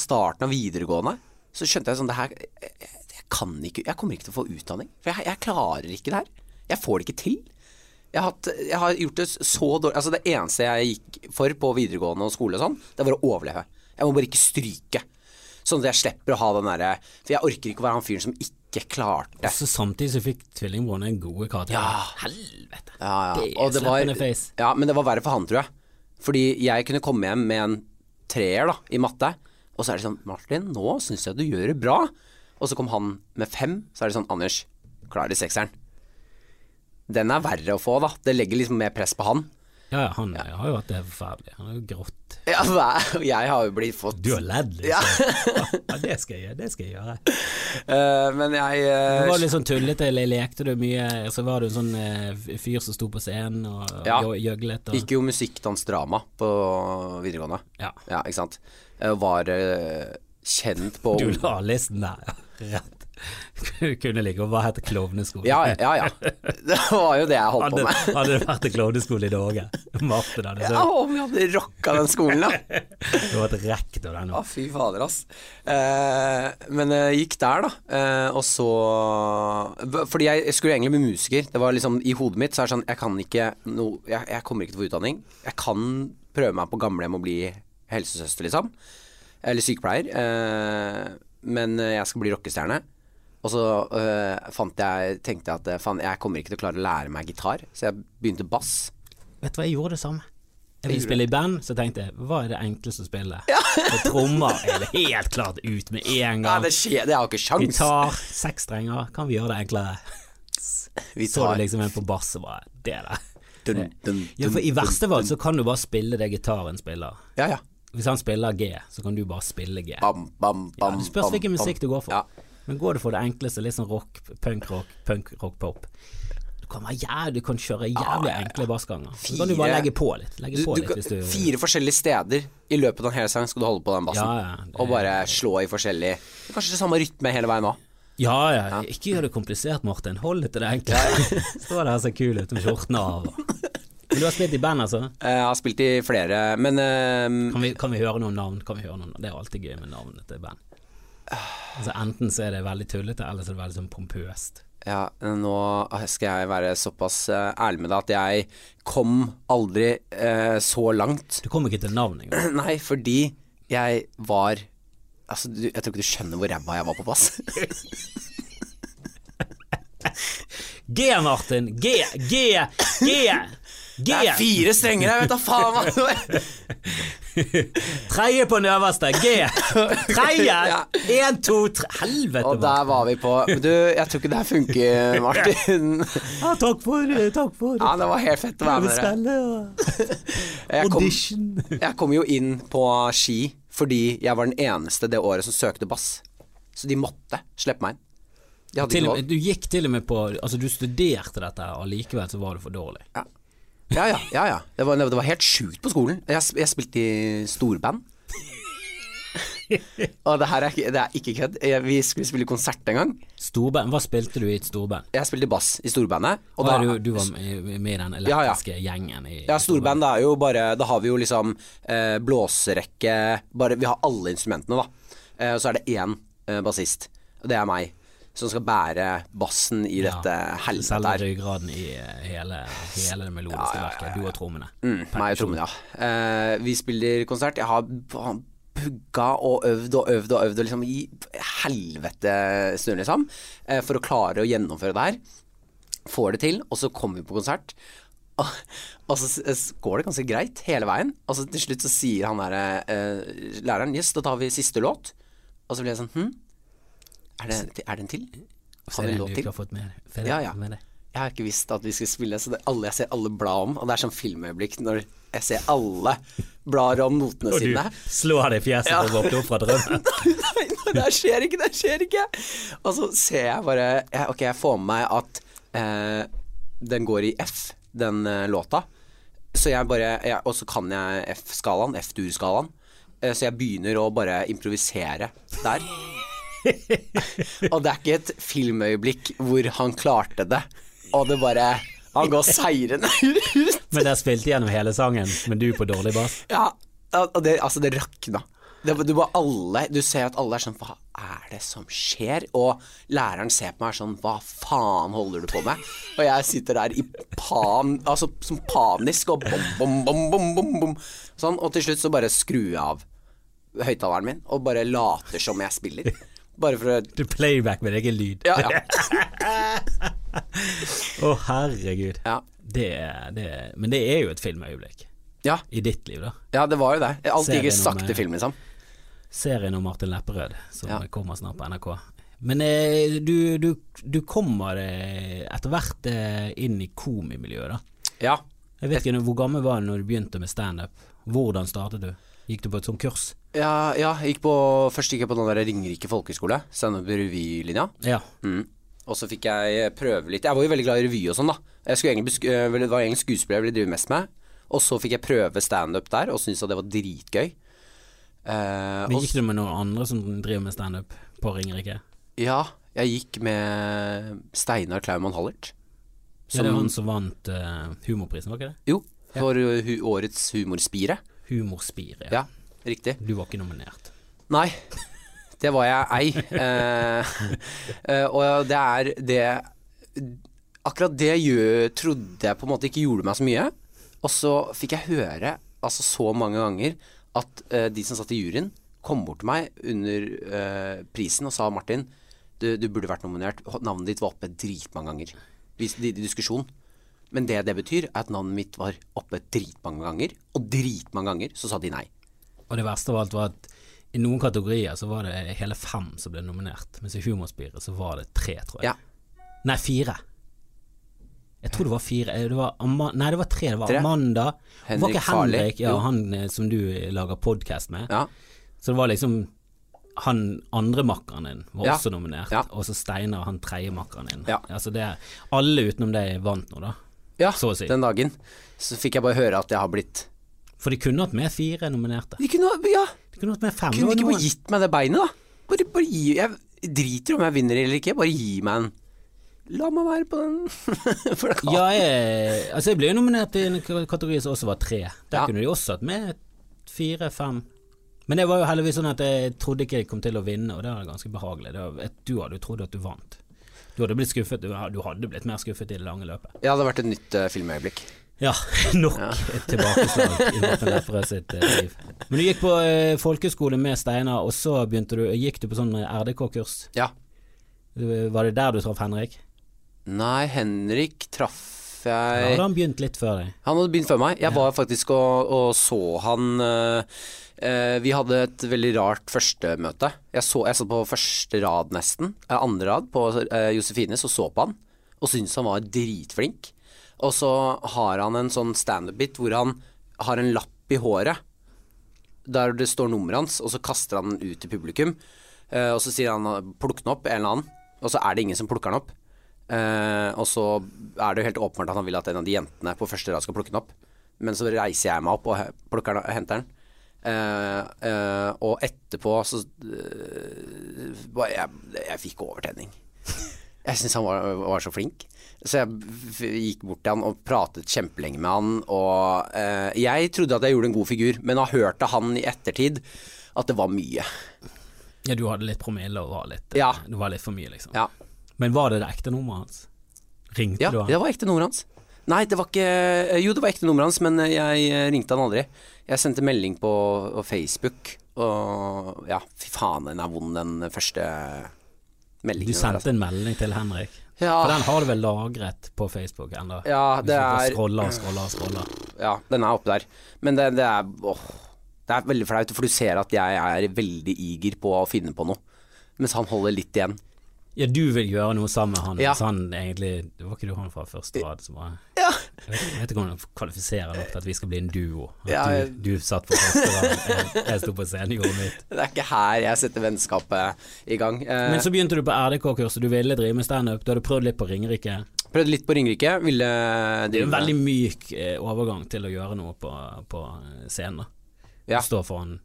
starten av videregående Så skjønte jeg sånn det her, jeg, jeg kan ikke Jeg kommer ikke til å få utdanning For jeg, jeg klarer ikke det her Jeg får det ikke til Jeg har, hatt, jeg har gjort det så dårlig Altså Det eneste jeg gikk for på videregående og skole og sånn, det var å overleve. Jeg må bare ikke stryke. Sånn at jeg slipper å ha den derre For jeg orker ikke å være han fyren som ikke klarte Også samtidig så fikk tvillingbroren en god karakter. Ja. Helvete. Ja, ja. Det er Og det var, slappende face. ja, men det var verre for han, tror jeg. Fordi jeg kunne komme hjem med en treer da, i matte, og så er det sånn Martin, nå syns jeg du gjør det bra. Og så kom han med fem, så er det sånn Anders, klarer sekseren. Den er verre å få, da. Det legger liksom mer press på han. Ja, ja, han har jo hatt det forferdelig. Han har jo grått. Ja, jeg har jo blitt fått Du har ledd, liksom. Ja. Ja, det skal jeg gjøre. Det skal jeg gjøre. Uh, Men jeg uh... Du var litt sånn tullete, eller lekte du mye? Så var du en sånn uh, fyr som sto på scenen og Ja. gjøglet og gikk jo musikkdansdrama på videregående. Ja. Ja, ikke sant. Var eh, kjent på Du la listen der, ja. Rett. Kunne ligge og bare heter klovneskole. Ja, ja, ja. Det var jo det jeg holdt på med. hadde det vært en klovneskole i Norge, Martin hadde Ja, om vi hadde rocka den skolen, da. Du var et rektor der nå. Å, fy fader, ass. Eh, men jeg gikk der, da. Eh, og så Fordi jeg skulle egentlig bli musiker. Det var liksom I hodet mitt så er det sånn Jeg kan ikke no, jeg, jeg kommer ikke til å få utdanning. Jeg kan prøve meg på gamlehjem og bli helsesøster, liksom. Eller sykepleier. Eh, men jeg skal bli rockestjerne. Og så øh, fant jeg tenkte jeg at eh, faen, jeg kommer ikke til å klare å lære meg gitar, så jeg begynte bass. Vet du hva, jeg gjorde det samme. Jeg ville spille i band, så tenkte jeg hva er det enkleste å spille? For trommer er det helt klart ut med en Ja, gang. det skjer, det har ikke sjans. Gitar, seks strenger, kan vi gjøre det enklere? Vi Så du liksom en på bass og bare Det der. dun, dun, Ja, for i verste fall så kan du bare spille det gitaren spiller. Ja, ja. Hvis han spiller G, så kan du bare spille G. Bam, bam, Ja, det spørs bam, hvilken bam. musikk du går for. Ja. Men går du for det enkleste, litt sånn rock, punkrock, punkrock, pop Du kan være jævlig, du kan kjøre jævlig enkle bassganger. Så kan du bare legge på litt. Legge Du, på du, litt du fire forskjellige steder i løpet av en hel sang skal du holde på den bassen. Ja, ja, det- Og bare slå i forskjellig Kanskje det samme rytme hele veien òg. Ja, ja, ikke gjør det komplisert, Martin. Hold det til det enkle. Stå der og se kul ut med skjortene av. Men du har spilt i band, altså? Jeg har spilt i flere, men uh, Kan vi, kan vi høre noen navn? Kan vi høre noen? Det er alltid gøy med navnet til band. Altså Enten så er det veldig tullete, eller så er det veldig sånn pompøst. ja, nå skal jeg være såpass eh, ærlig med deg at jeg kom aldri eh, så langt. Du kom ikke til navn engang. Nei, fordi jeg var Altså, du, jeg tror ikke du skjønner hvor ræva jeg var på pass. G, Martin! G, G, G! Det er fire strenger her, vet da faen hva! Tredje på den øverste. G! Tredje! Én, to, tre Helvete, Og der var vi på Du, jeg tror ikke det her funker, Martin. Ja, takk for. Takk for. Ja, det var helt fett å være med dere. Spille Jeg kom, audition. jeg kom jo inn på ski fordi jeg var den eneste det året som søkte bass. Så de måtte slippe meg inn. De hadde ikke lov. med- du gikk til og med på Altså, du studerte dette, og likevel så var du for dårlig. Ja, ja, ja. ja, ja. Det, var, det var helt sjukt på skolen. Jeg, jeg spilte i storband. og det her er det er ikke kødd. Vi skulle spille konsert en gang. Storband. Hva spilte du i et storband? Jeg spilte bass i storbandet. Og da, du, du var med i den Ja, ja. elektriske gjengen i ja, storband er jo bare Da har vi jo liksom eh, blåserekke bare, Vi har alle instrumentene, da. Eh, og så er det én eh, bassist. Det er meg. Som skal bære bassen i dette helvete Selve her. ryggraden i eh, hele, hele det melodiske Ja, ja, ja, verket. Du og trommene. Mm, meg og trommene, ja. Eh, vi spiller konsert. Jeg har pugga og øvd og øvd og øvd og liksom i helvete stund, liksom. eh, for å klare å gjennomføre det her. Får det til, og så kommer vi på konsert. Og, og så går det ganske greit hele veien. Og så til slutt så sier han der, eh, læreren Yes, da tar vi siste låt. Og så blir jeg sånn Hm? Er det, er det en til? Har vi en låt til? med, Ja, ja. Jeg har ikke visst at vi skulle spille, så det, alle, jeg ser alle bla om. Og det er sånn filmøyeblikk når jeg ser alle blar om notene Og du slår deg i fjeset Ja. og våkner opp fra drømmen. Nei, nei, det skjer ikke, det skjer ikke. Og så ser jeg bare jeg, Ok, jeg får med meg at eh, den går i F, den eh, låta. Så jeg bare jeg, Og så kan jeg F-skalaen, F-dur-skalaen. Eh, så jeg begynner å bare improvisere der. og det er ikke et filmøyeblikk hvor han klarte det, og det bare Han går seirende ut. Men det er spilt gjennom hele sangen, men du på dårlig bass. Ja, og det, altså det rakna. Det, du, alle, du ser at alle er sånn Hva er det som skjer? Og læreren ser på meg sånn Hva faen holder du på med? Og jeg sitter der i pan... Altså som panisk og bom, bom, bom, bom, bom, bom. Sånn. Og til slutt så bare skrur jeg av høyttaleren min og bare later som jeg spiller. Bare for å Du playback med egen lyd. Ja, ja. Å, herregud. Ja. Det, det, men det er jo et filmøyeblikk ja. i ditt liv, da. ja det var jo det. Alt gikk Serien om, sakte eh, film, liksom. Serien om Martin Lepperød, som Ja. kommer snart på NRK. Men eh, du, du, du kommer eh, etter hvert eh, inn i komimiljøet, da. Ja. Jeg vet ikke, Hvor gammel var du når du begynte med standup? Hvordan startet du? Gikk du på et sånt kurs? Ja, ja, jeg gikk på, først gikk jeg på den der Ringerike folkehøgskole, standup-revylinja. Ja. Mm. Og så fikk jeg prøve litt. Jeg var jo veldig glad i revy og sånn, da. Egentlig, vel, det var egentlig skuespiller jeg ville drive mest med. Og så fikk jeg prøve standup der, og syntes at det var dritgøy. Eh, Men Gikk du med noen andre som driver med standup på Ringerike? Ja, jeg gikk med Steinar Klaumann Hallert. Så det er han som vant uh, humorprisen, var ikke det? Jo, for ja. hu årets humorspire. Humorspire. Ja, riktig. Du var ikke nominert. Nei, det var jeg ei. Eh, eh, og det er det Akkurat det jeg trodde jeg på en måte ikke gjorde meg så mye. Og så fikk jeg høre altså så mange ganger at eh, de som satt i juryen, kom bort til meg under eh, prisen og sa Martin, du, du burde vært nominert. Navnet ditt var oppe dritmange ganger i, diskusjon. Men det det betyr, er at navnet mitt var oppe dritmange ganger, og dritmange ganger så sa de nei. Og det verste av alt var at i noen kategorier så var det hele fem som ble nominert, mens i Humorspiret så var det tre, tror jeg. Ja. Nei, fire. Jeg tror det var fire. Eh, Det var Ama Nei, det var tre. Det var Tre. Amanda. Henrik var ikke Henrik, ja, han eh, som du lager podkast med. Ja. Så det var liksom han andre makkeren din var Ja. også nominert, og så Steinar, han tredje makkeren din. Altså det, alle utenom deg vant nå, da. Ja, si. den dagen. Så fikk jeg bare høre at jeg har blitt For de kunne hatt med fire nominerte. De kunne, ja, De kunne hatt med fem. kunne de ikke bare gitt meg det beinet, da? Bare, bare gi Jeg driter om jeg vinner eller ikke, bare gi meg en La meg være på den. plakaten. Ja, jeg, altså jeg ble nominert i en kategori som også var tre. Der Ja. kunne de også hatt med fire-fem. Men det var jo heldigvis sånn at jeg trodde ikke jeg kom til å vinne, og det var ganske behagelig. Det var, du hadde jo trodd at du vant. Du hadde blitt skuffet, du, du hadde blitt mer skuffet i det lange løpet. Ja, det hadde vært et nytt uh, filmøyeblikk. Ja, nok et tilbakeslag i Martin Lepperød sitt eh, liv. Men du gikk på eh, folkeskole med Steinar, og så begynte du, gikk du på sånn RDK-kurs. Ja. Var det der du traff Henrik? Nei, Henrik traff jeg Da hadde han begynt litt før deg. Han hadde begynt før meg. Jeg var faktisk og, og så han eh, eh, Vi hadde et veldig rart førstemøte. Jeg, så, jeg satt på første rad nesten, eh, andre rad på uh, Josefines og så på han, og syntes han var dritflink. Og så har han en sånn standup-bit hvor han har en lapp i håret der det står nummeret hans, og så kaster han den ut til publikum. Uh, og så sier han 'plukk den opp', en eller annen, og så er det ingen som plukker den opp. Uh, og så er det jo helt åpenbart at han vil at en av de jentene på første rad skal plukke den opp. Men så reiser jeg meg opp og plukker den, henter den. Uh, uh, og etterpå så jeg, jeg fikk overtenning. Jeg syns han var, var så flink. Så jeg gikk bort til han og pratet kjempelenge med han. Og eh, jeg trodde at jeg gjorde en god figur, men har hørt av han i ettertid at det var mye. Ja, du hadde litt promille og var litt eh, Ja. Det var litt for mye, liksom. Ja, Men var det det ekte nummeret hans? Ringte ja du han? Ja, det var ekte nummeret hans. Nei, det var ikke Jo, det var ekte nummeret hans, men jeg eh, ringte han aldri. Jeg sendte melding på Facebook, og ja, fy faen, den er vond, den første meldingen. Du der, sendte altså. en melding til Henrik? Ja. For den har du vel lagret på Facebook ennå? Ja, det er Scroller og scroller og scroller. Ja, den er oppe der. Men det, det er åh, Det er veldig flaut, for du ser at jeg er veldig eager på å finne på noe. Mens han holder litt igjen. Ja, du vil gjøre noe sammen med han, Ja. så han egentlig Det var ikke du han fra første rad som var Ja. Jeg vet, jeg vet ikke om han kvalifiserer nok til at vi skal bli en duo. At Ja, jeg- du, du satt på første rad, jeg, jeg sto på scenen i jordet mitt. Det er ikke her jeg setter vennskapet i gang. Eh, Men så begynte du på RDK-kurset, du ville drive med standup, du hadde prøvd litt på Ringerike. Prøvde litt på Ringerike. Ville Det er en veldig myk eh, overgang til å gjøre noe på, på scenen. da. Ja. Stå foran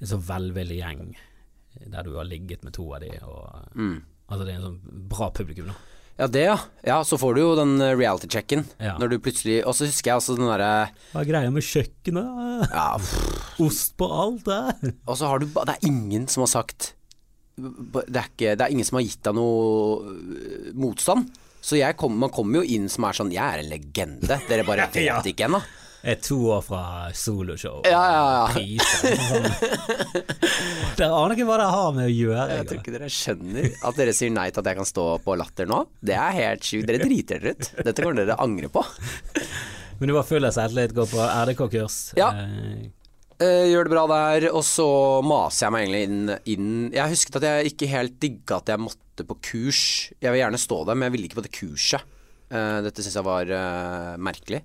en så velvillig gjeng eh, der du har ligget med to av de, og Mm. Altså det er en sånn bra publikum, da. Ja, det ja. Ja, så får du jo den eh, reality-checken. Ja. Når du plutselig Og så husker jeg også den derre Hva er greia med kjøkkenet? Ja, Ost på alt der? og så har du Det er ingen som har sagt det er, ikke, det er ingen som har gitt deg noe øh, motstand. Så jeg kom, man kommer jo inn som er sånn Jeg er en legende. Dere bare vet Ja. ikke ennå. Er to år fra soloshow. Ja, ja, ja. Priser, sånn. Dere aner ikke hva det har med å gjøre. Jeg tror ikke dere skjønner at dere sier nei til at jeg kan stå på Latter nå. Det er helt sjukt. Dere driter dere ut. Dette kommer dere angre på. Men du var full av selvtillit, går på RDK-kurs. Ja. Eh, gjør det bra der, og så maser jeg meg egentlig inn, inn Jeg husket at jeg ikke helt digga at jeg måtte på kurs. Jeg vil gjerne stå der, men jeg ville ikke på det kurset. Eh, dette syns jeg var eh, merkelig.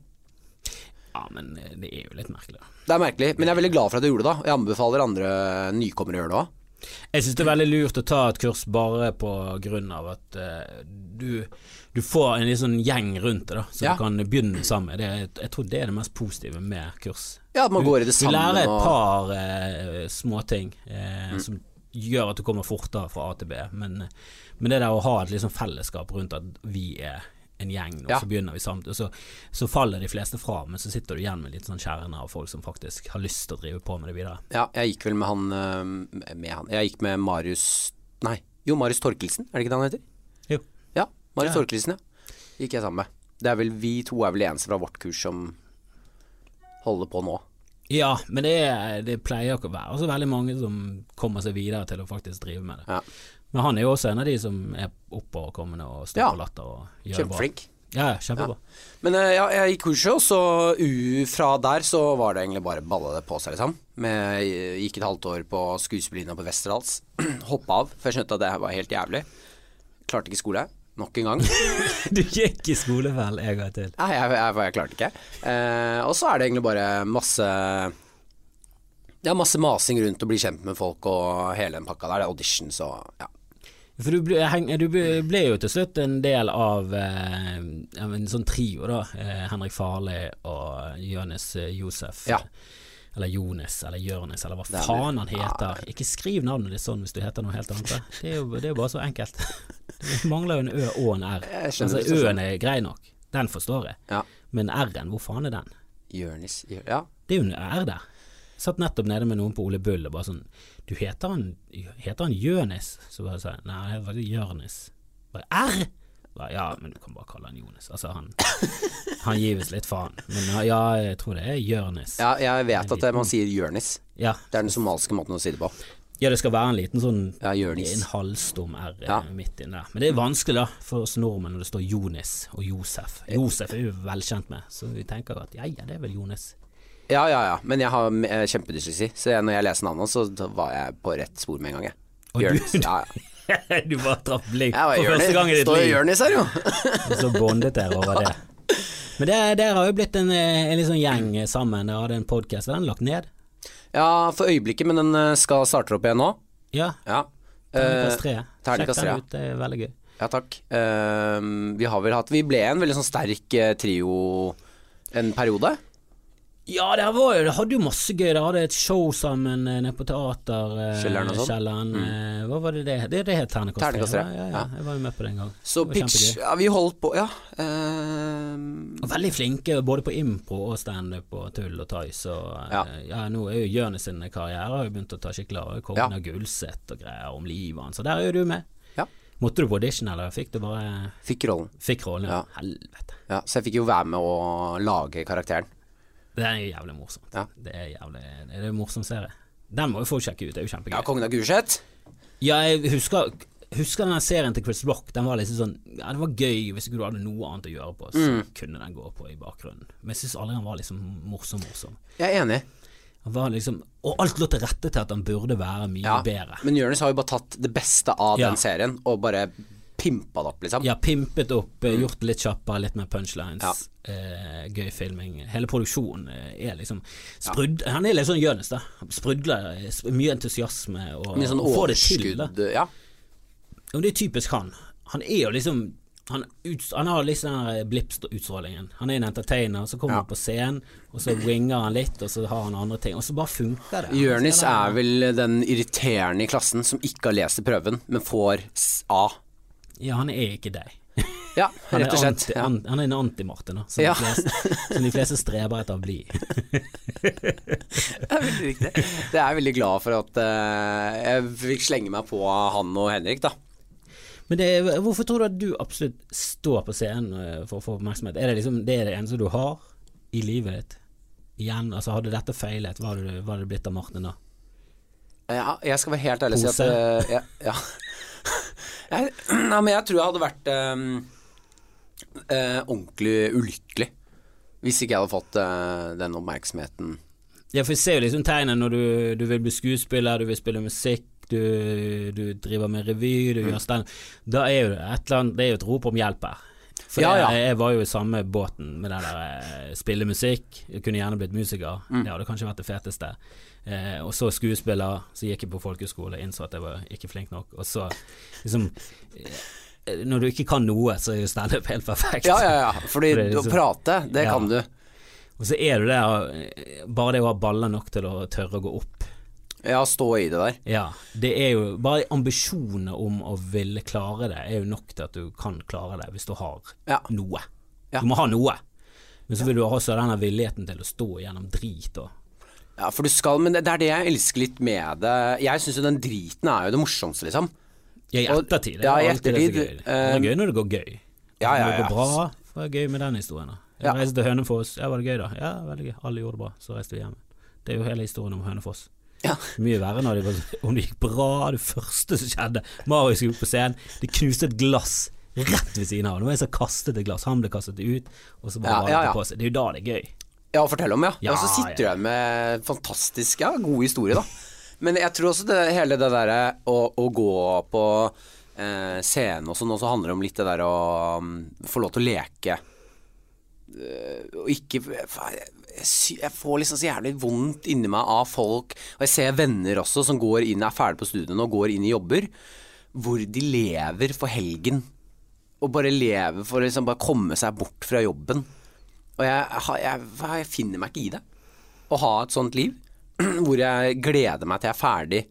Ja, men eh, det er jo litt merkelig. da. Det er merkelig, men jeg er veldig glad for at du gjorde det. da Jeg anbefaler andre nykommere å gjøre det òg. Jeg syns det er veldig lurt å ta et kurs bare på grunn av at uh, du, du får en litt sånn gjeng rundt det, da, som Ja. du kan begynne sammen med. Det, er- jeg tror det er det mest positive med kurs. Ja, at man går i det Du lærer et par uh, småting uh, Mm. som gjør at du kommer fortere fra A til B, men, men det der å ha et liksom fellesskap rundt at vi er en gjeng, og Ja. så begynner vi samtidig, så, så faller de fleste fra, men så sitter du igjen med litt sånn kjerne av folk som faktisk har lyst til å drive på med det videre. Ja, jeg gikk vel med han eh, Med han Jeg gikk med Marius Nei, jo, Marius Torkelsen, er det ikke det han heter? Jo. Ja, Marius Ja. Torkelsen, ja. Gikk jeg sammen med. Det er vel Vi to er vel de eneste fra vårt kurs som holder på nå. Ja, men det, er, det pleier ikke å være så veldig mange som kommer seg videre til å faktisk drive med det. Ja. Men han er jo også en av de som er oppoverkommende og står Ja. på latter og gjør det bra. Kjempeflink. Ja, ja, kjempebra. Men eh, ja, jeg gikk kurset, og så u fra der så var det egentlig bare balle det på seg, liksom. Med, gikk et halvt år på skuespillerlinja på Westerdals. Hoppa av, for jeg skjønte at det var helt jævlig. Klarte ikke skole. Nok en gang. Du gikk i skole vel en gang til. Nei, jeg, jeg, jeg klarte ikke. Eh, og så er det egentlig bare masse Ja, masse masing rundt og bli kjent med folk og hele den pakka der. Det er auditions og ja. For du ble, du ble jo til slutt en del av eh, en sånn trio, da. Eh, Henrik Farley og Jonis eh, Josef. Ja. Eller Jonis, eller Jørnis, eller hva faen han heter. Ikke skriv navnet ditt sånn hvis du heter noe helt annet. Det er jo, det er jo bare så enkelt. Det mangler jo en Ø og en R. Altså, Ø-en er grei nok, den forstår jeg. Ja. Men R-en, hvor faen er den? Jørnis Ja. Det er jo en R der. Satt nettopp nede med noen på Ole Bull og bare sånn Du heter han Heter han Jønis? Så bare sa jeg nei, jeg heter Jørnis. Bare R? Bare, ja, men du kan bare kalle han Jonis. Altså, han Han gir visst litt faen. Men ja, jeg tror det er Jørnis. ja, jeg vet at man sier Jørnis. Ja. Det er den somaliske måten å si det på. ja, det skal være en liten sånn Ja, En halvstum R eh, Ja. midt inni der. Men det er vanskelig da for oss nordmenn når det står Jonis og Josef. Josef er vi velkjent med, så vi tenker at ja, ja, det er vel Jonis. Ja, ja, ja. Men jeg har kjempedysleksi, så jeg, når jeg leser navnet, så var jeg på rett spor med en gang, jeg. Du- Ja, ja. du bare traff blink var for første gang i ditt liv. Står jo liv. Jørnis her, jo. Så bondet dere over det. Men dere har jo blitt en, eh, en sånn gjeng sammen. Dere hadde en podkast, er den lagt ned? Ja, for øyeblikket, men den eh, skal starte opp igjen nå. Ja. Ja. Terningkast Eh, tre. Sjekk den ut, det er veldig gøy. Ja, takk. Uh, vi har vel hatt Vi ble en veldig sånn sterk trio en periode. Ja, det var jo, det hadde jo masse gøy. Dere hadde et show sammen eh, nede på teater. eh, Kjelleren sånn. Kjelleren, eh, Hva var det det Det, det het Ternekast 3. Ja, ja, ja, jeg var jo med på det en gang. Så pitch. Ja, vi holdt på, ja. Uh, Veldig flinke både på impro og standup og tull og tøys. Og, eh, Ja. ja. nå er jo Jonis sin karriere har jo begynt å ta skikkelig av. Kongen av Gullset og greier om livet hans. Så der er jo du med. Måtte du på audition, eller fikk du bare fikk rollen. Fikk rollen? Ja. Ja. Helvete. Ja, så jeg fikk jo være med å lage karakteren. Det er jævlig morsomt. Ja. Det er jævlig Det er en morsom serie. Den må jo folk sjekke ut, det er jo kjempegøy. Ja, Kongen av Gulset. Ja, jeg husker, husker den serien til Chris Rock. Den var liksom sånn Ja, det var gøy hvis ikke du hadde noe annet å gjøre på, så Mm. kunne den gå på i bakgrunnen. Men jeg syns aldri han var liksom morsom, morsom. Jeg er enig. Han var liksom Og alt lå til rette til at han burde være mye Ja. bedre. Men Jonis har jo bare tatt det beste av Ja. den serien og bare pimpa det opp, liksom. Ja, pimpet opp, eh, gjort det litt kjappere, litt mer punchlines. Ja. Eh, gøy filming. Hele produksjonen eh, er liksom sprud, Han er litt sånn Jonis, da. Sprudler, eh, mye entusiasme og, Mye sånn får det til. da. Ja. Og det er typisk han. Han er jo liksom han, ut, han har liksom den der blips-utstrålingen. Han er en entertainer, så kommer Ja. han på scenen, og så winger han litt, og så har han andre ting, og så bare funker det. Jonis er vel den irriterende i klassen som ikke har lest prøven, men får A. Ja, han er ikke deg. Ja, Han er, rett og slett. anti, Ja. an, han er en anti-Martin, som, Ja. som de fleste streber etter å bli. Det er veldig riktig. Det er jeg veldig glad for at uh, jeg fikk slenge meg på han og Henrik, da. Men det, er- hvorfor tror du at du absolutt står på scenen eh, for å få oppmerksomhet? Er det liksom det, er det eneste du har i livet ditt? Igjen, altså Hadde dette feilet, hva hadde, det blitt av Martin da? Ja, jeg skal være helt ærlig og si at eh, ja, ja. Jeg, Nei, men jeg tror jeg hadde vært eh, eh, ordentlig ulykkelig hvis ikke jeg hadde fått eh, den oppmerksomheten. Ja, for jeg ser jo liksom tegnene når du, du vil bli skuespiller, du vil spille musikk, du, du driver med revy, du Mm. gjør stand Da er jo et annet Det er jo et rop om hjelp her. For Ja, ja. Jeg, jeg var jo i samme båten med det der eh, spille musikk. Jeg kunne gjerne blitt musiker. Mm. Det hadde kanskje vært det feteste. Eh, og så skuespiller, så gikk jeg på folkehøyskole, innså at jeg var ikke flink nok. Og så liksom eh, Når du ikke kan noe, så er jo standup helt perfekt. Ja, ja, ja. Fordi Fordi er å liksom- prate, det Ja. kan du. Og så er du der eh, Bare det å ha baller nok til å tørre å gå opp. Ja, stå i det der. Ja, det er jo bare ambisjoner om å ville klare det er jo nok til at du kan klare det hvis du har Ja. noe. Ja. Du må ha noe. Men så vil du også ha denne villigheten til å stå gjennom drit og Ja, for du skal, men det det er det jeg elsker litt med det. Jeg syns jo den driten er jo det morsomste, liksom. Ja, i ettertid. Det ja, er i alltid det er gøy. Det er gøy når det går gøy. Ja, ja, Når det går bra, det er gøy med den historien. da. Jeg Ja. reiste til Hønefoss, ja, var det gøy da? Ja, veldig gøy. Alle gjorde det bra, så reiste vi hjem. Det er jo hele historien om Hønefoss. Ja. Mye verre når det, var, om det gikk bra, det første som skjedde. Marius skulle opp på scenen, det knuste et glass rett ved siden av. Det var en som kastet et glass, han ble kastet ut, og så bare Ja, ja, det ja. på seg. Det er jo da det er gøy. Ja, fortell om, ja. Ja, og så sitter du ja. igjen med fantastisk, ja, god historie, da. Men jeg tror også det, hele det derre å, å gå på eh, scenen og sånn, også handler om litt det der å um, få lov til å leke. Uh, og ikke jeg, jeg, jeg får liksom så jævlig vondt inni meg av folk, og jeg ser venner også som går inn, er ferdig på studiene og går inn i jobber, hvor de lever for helgen. Og bare lever for å liksom bare komme seg bort fra jobben. Og jeg, jeg, jeg finner meg ikke i det. Å ha et sånt liv hvor jeg gleder meg til jeg er ferdig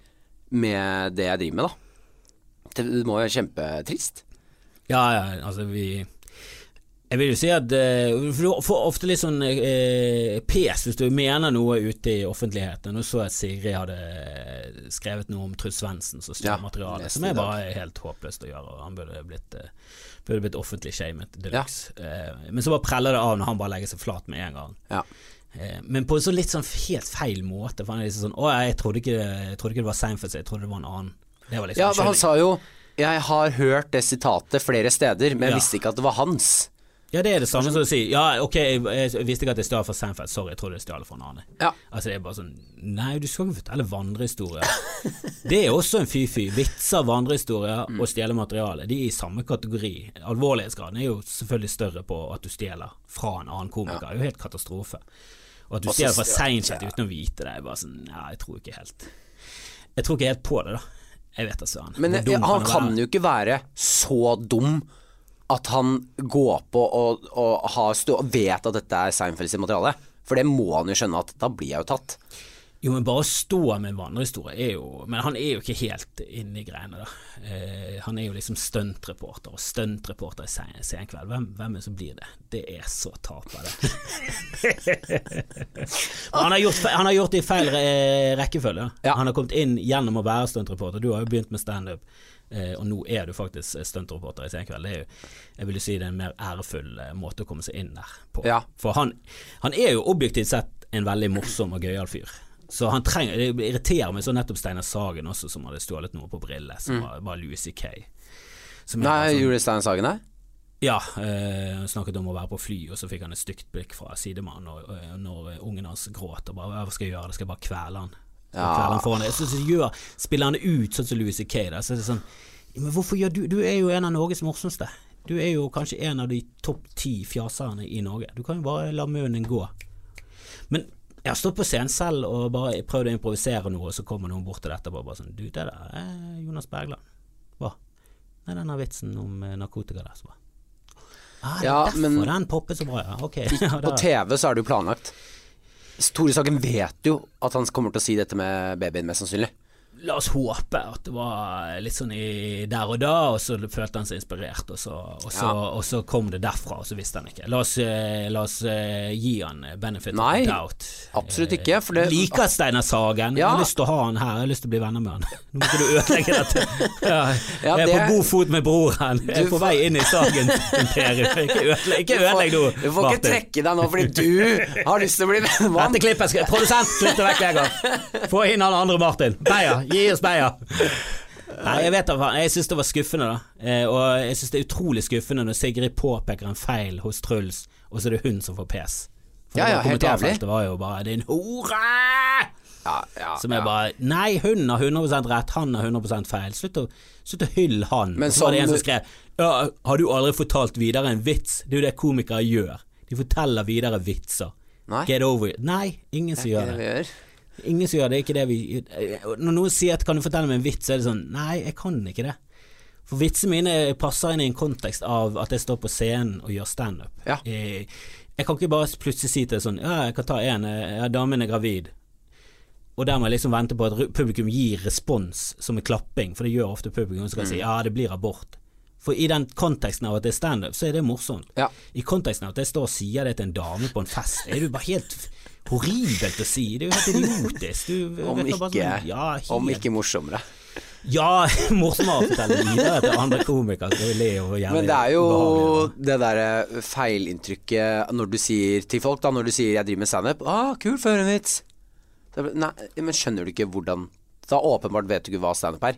med det jeg driver med, da. Det må jo være kjempetrist. Ja, ja, altså vi Jeg vil jo si at eh, For du får ofte litt sånn eh, pes hvis du mener noe ute i offentligheten. Nå så jeg at Sigrid hadde eh, skrevet noe om Truls Svendsen som styrmateriale, Ja, som er bare helt håpløst å gjøre. og Han burde blitt, eh, burde blitt offentlig shamet de luxe. Ja. men så bare preller det av når han bare legger seg flat med en gang. Ja. Eh, Men på en så litt sånn helt feil måte. For han er liksom sånn Å, jeg trodde ikke, jeg trodde ikke det var Seinfeld, jeg trodde det var en annen. Det var liksom ja, men han sa jo jeg har hørt det sitatet flere steder, men jeg Ja. visste ikke at det var hans. Ja, det er det samme som å si Ja, ok, jeg, jeg visste ikke at jeg stjal fra Seinfeld, sorry, jeg trodde jeg stjal fra en annen. Ja. Altså, det er bare sånn Nei, du skal ikke fortelle vandrehistorier. det er også en fy-fy. Vitser, vandrehistorier Mm. og stjele materiale. De er i samme kategori. Alvorlighetsgraden er jo selvfølgelig større på at du stjeler fra en annen komiker. Det er jo helt katastrofe. Og at du stjeler fra Seinfeld ja. uten å vite det, er bare sånn Ja, jeg tror ikke helt Jeg tror ikke helt på det, da. Jeg vet da søren. Men jeg, han være? kan jo ikke være så dum at han går på og, og har stå, og vet at dette er Seinfelds materiale. For det må han jo skjønne at da blir jeg jo tatt. Jo, men bare å stå med en vandrehistorie er jo Men han er jo ikke helt inne i greiene, da. Eh, han er jo liksom stuntreporter, og stuntreporter i sen- kveld Hvem, hvem er det som blir det? Det er så taper, det. Han, har gjort, han har gjort det i feil rekkefølge. Ja. Han har kommet inn gjennom å være stuntreporter. Du har jo begynt med standup. Eh, og nå er du faktisk stuntreporter i Senkveld. Det er jo, jeg vil si det er en mer ærefull eh, måte å komme seg inn der på. Ja. For han, han er jo objektivt sett en veldig morsom og gøyal fyr. Så han trenger Det irriterer meg så nettopp Steinar Sagen også, som hadde stjålet noe på brillene, som var, var Louis C.K. Nei, sånn- gjorde Steinar Sagen det? ja, eh, han snakket om å være på fly, og så fikk han et stygt blikk fra sidemannen når, når ungen hans gråt. Og bare, hva skal jeg gjøre, Det skal jeg bare kvele han? Ja. Så, så gjør, spiller han ut sånn som Louis C.K. Så er det sånn Men hvorfor gjør du Du er jo en av Norges morsomste. Du er jo kanskje en av de topp ti fjaserne i Norge. Du kan jo bare la munnen gå. Men jeg har stått på scenen selv og bare prøvd å improvisere noe, og så kommer noen bort til dette og bare, bare sånn Du, det der er Jonas Bergland. Hva? Nei, denne vitsen om eh, narkotika der. Så bare Ah, det er Ja, derfor men- den poppet så bra, ja. Ok. På TV så er det jo planlagt. Tore Sagen vet jo at han kommer til å si dette med babyen, mest sannsynlig. La oss håpe at det var litt sånn i der og da, og så følte han seg inspirert, og så, og så, Ja. og så kom det derfra, og så visste han ikke. La oss, eh, la oss eh, gi han benefit Nei, of doubt. absolutt ikke, for det- Liker Steinar Sagen. Jeg har lyst til å ha han her, jeg har lyst til å bli venner med han. Nå må ikke du ødelegge dette. Ja, Ja, jeg er det- på god fot med broren. Jeg er på vei inn i Sagen-imperiet. Ikke ødelegg ikke ødelegg nå, Du får ikke trekke deg nå fordi du har lyst til å bli venn med han. dette klippet skal Produsent, klipp det vekk, Vegard. Få inn han andre Martin. Beyer, gi oss beia! Nei, jeg vet da faen. Jeg syns det var skuffende, da. Eh, og jeg syns det er utrolig skuffende når Sigrid påpeker en feil hos Truls, og så er det hun som får pes. For Ja, det ja, helt jævlig. var jo bare 'din hore'! Ja, ja, Som er ja. bare Nei, hun har 100 rett, han har 100 feil. Slutt å, slutt å hylle han. Men så var det en som- skrev ja, 'Har du aldri fortalt videre en vits?' Det er jo det komikere gjør. De forteller videre vitser. Nei, Get over it. Nei, ingen som det gjør det. Ingen som gjør det, ikke det vi Når noen sier at 'kan du fortelle meg en vits', så er det sånn Nei, jeg kan ikke det. For vitsene mine passer inn i en kontekst av at jeg står på scenen og gjør standup. Ja. Jeg, jeg kan ikke bare plutselig si til sånn Ja, jeg kan ta en, ja, damen er gravid. Og der må jeg liksom vente på at publikum gir respons som en klapping, for det gjør ofte publikum som kan Mm. si ja, det blir abort. For i den konteksten av at det er standup, så er det morsomt. Ja. I konteksten av at jeg står og sier det til en dame på en fest, er du bare helt horribelt å si. Det er jo helt idiotisk. Du Om ikke, som- ja, om ikke morsommere. Ja, morsommere å fortelle videre til andre komikere. Men det er jo ubehagelig. det derre feilinntrykket når du sier til folk, da, når du sier 'jeg driver med standup', 'ah, kul, førervits'. er- Nei, men skjønner du ikke hvordan Da åpenbart vet du ikke hva standup er.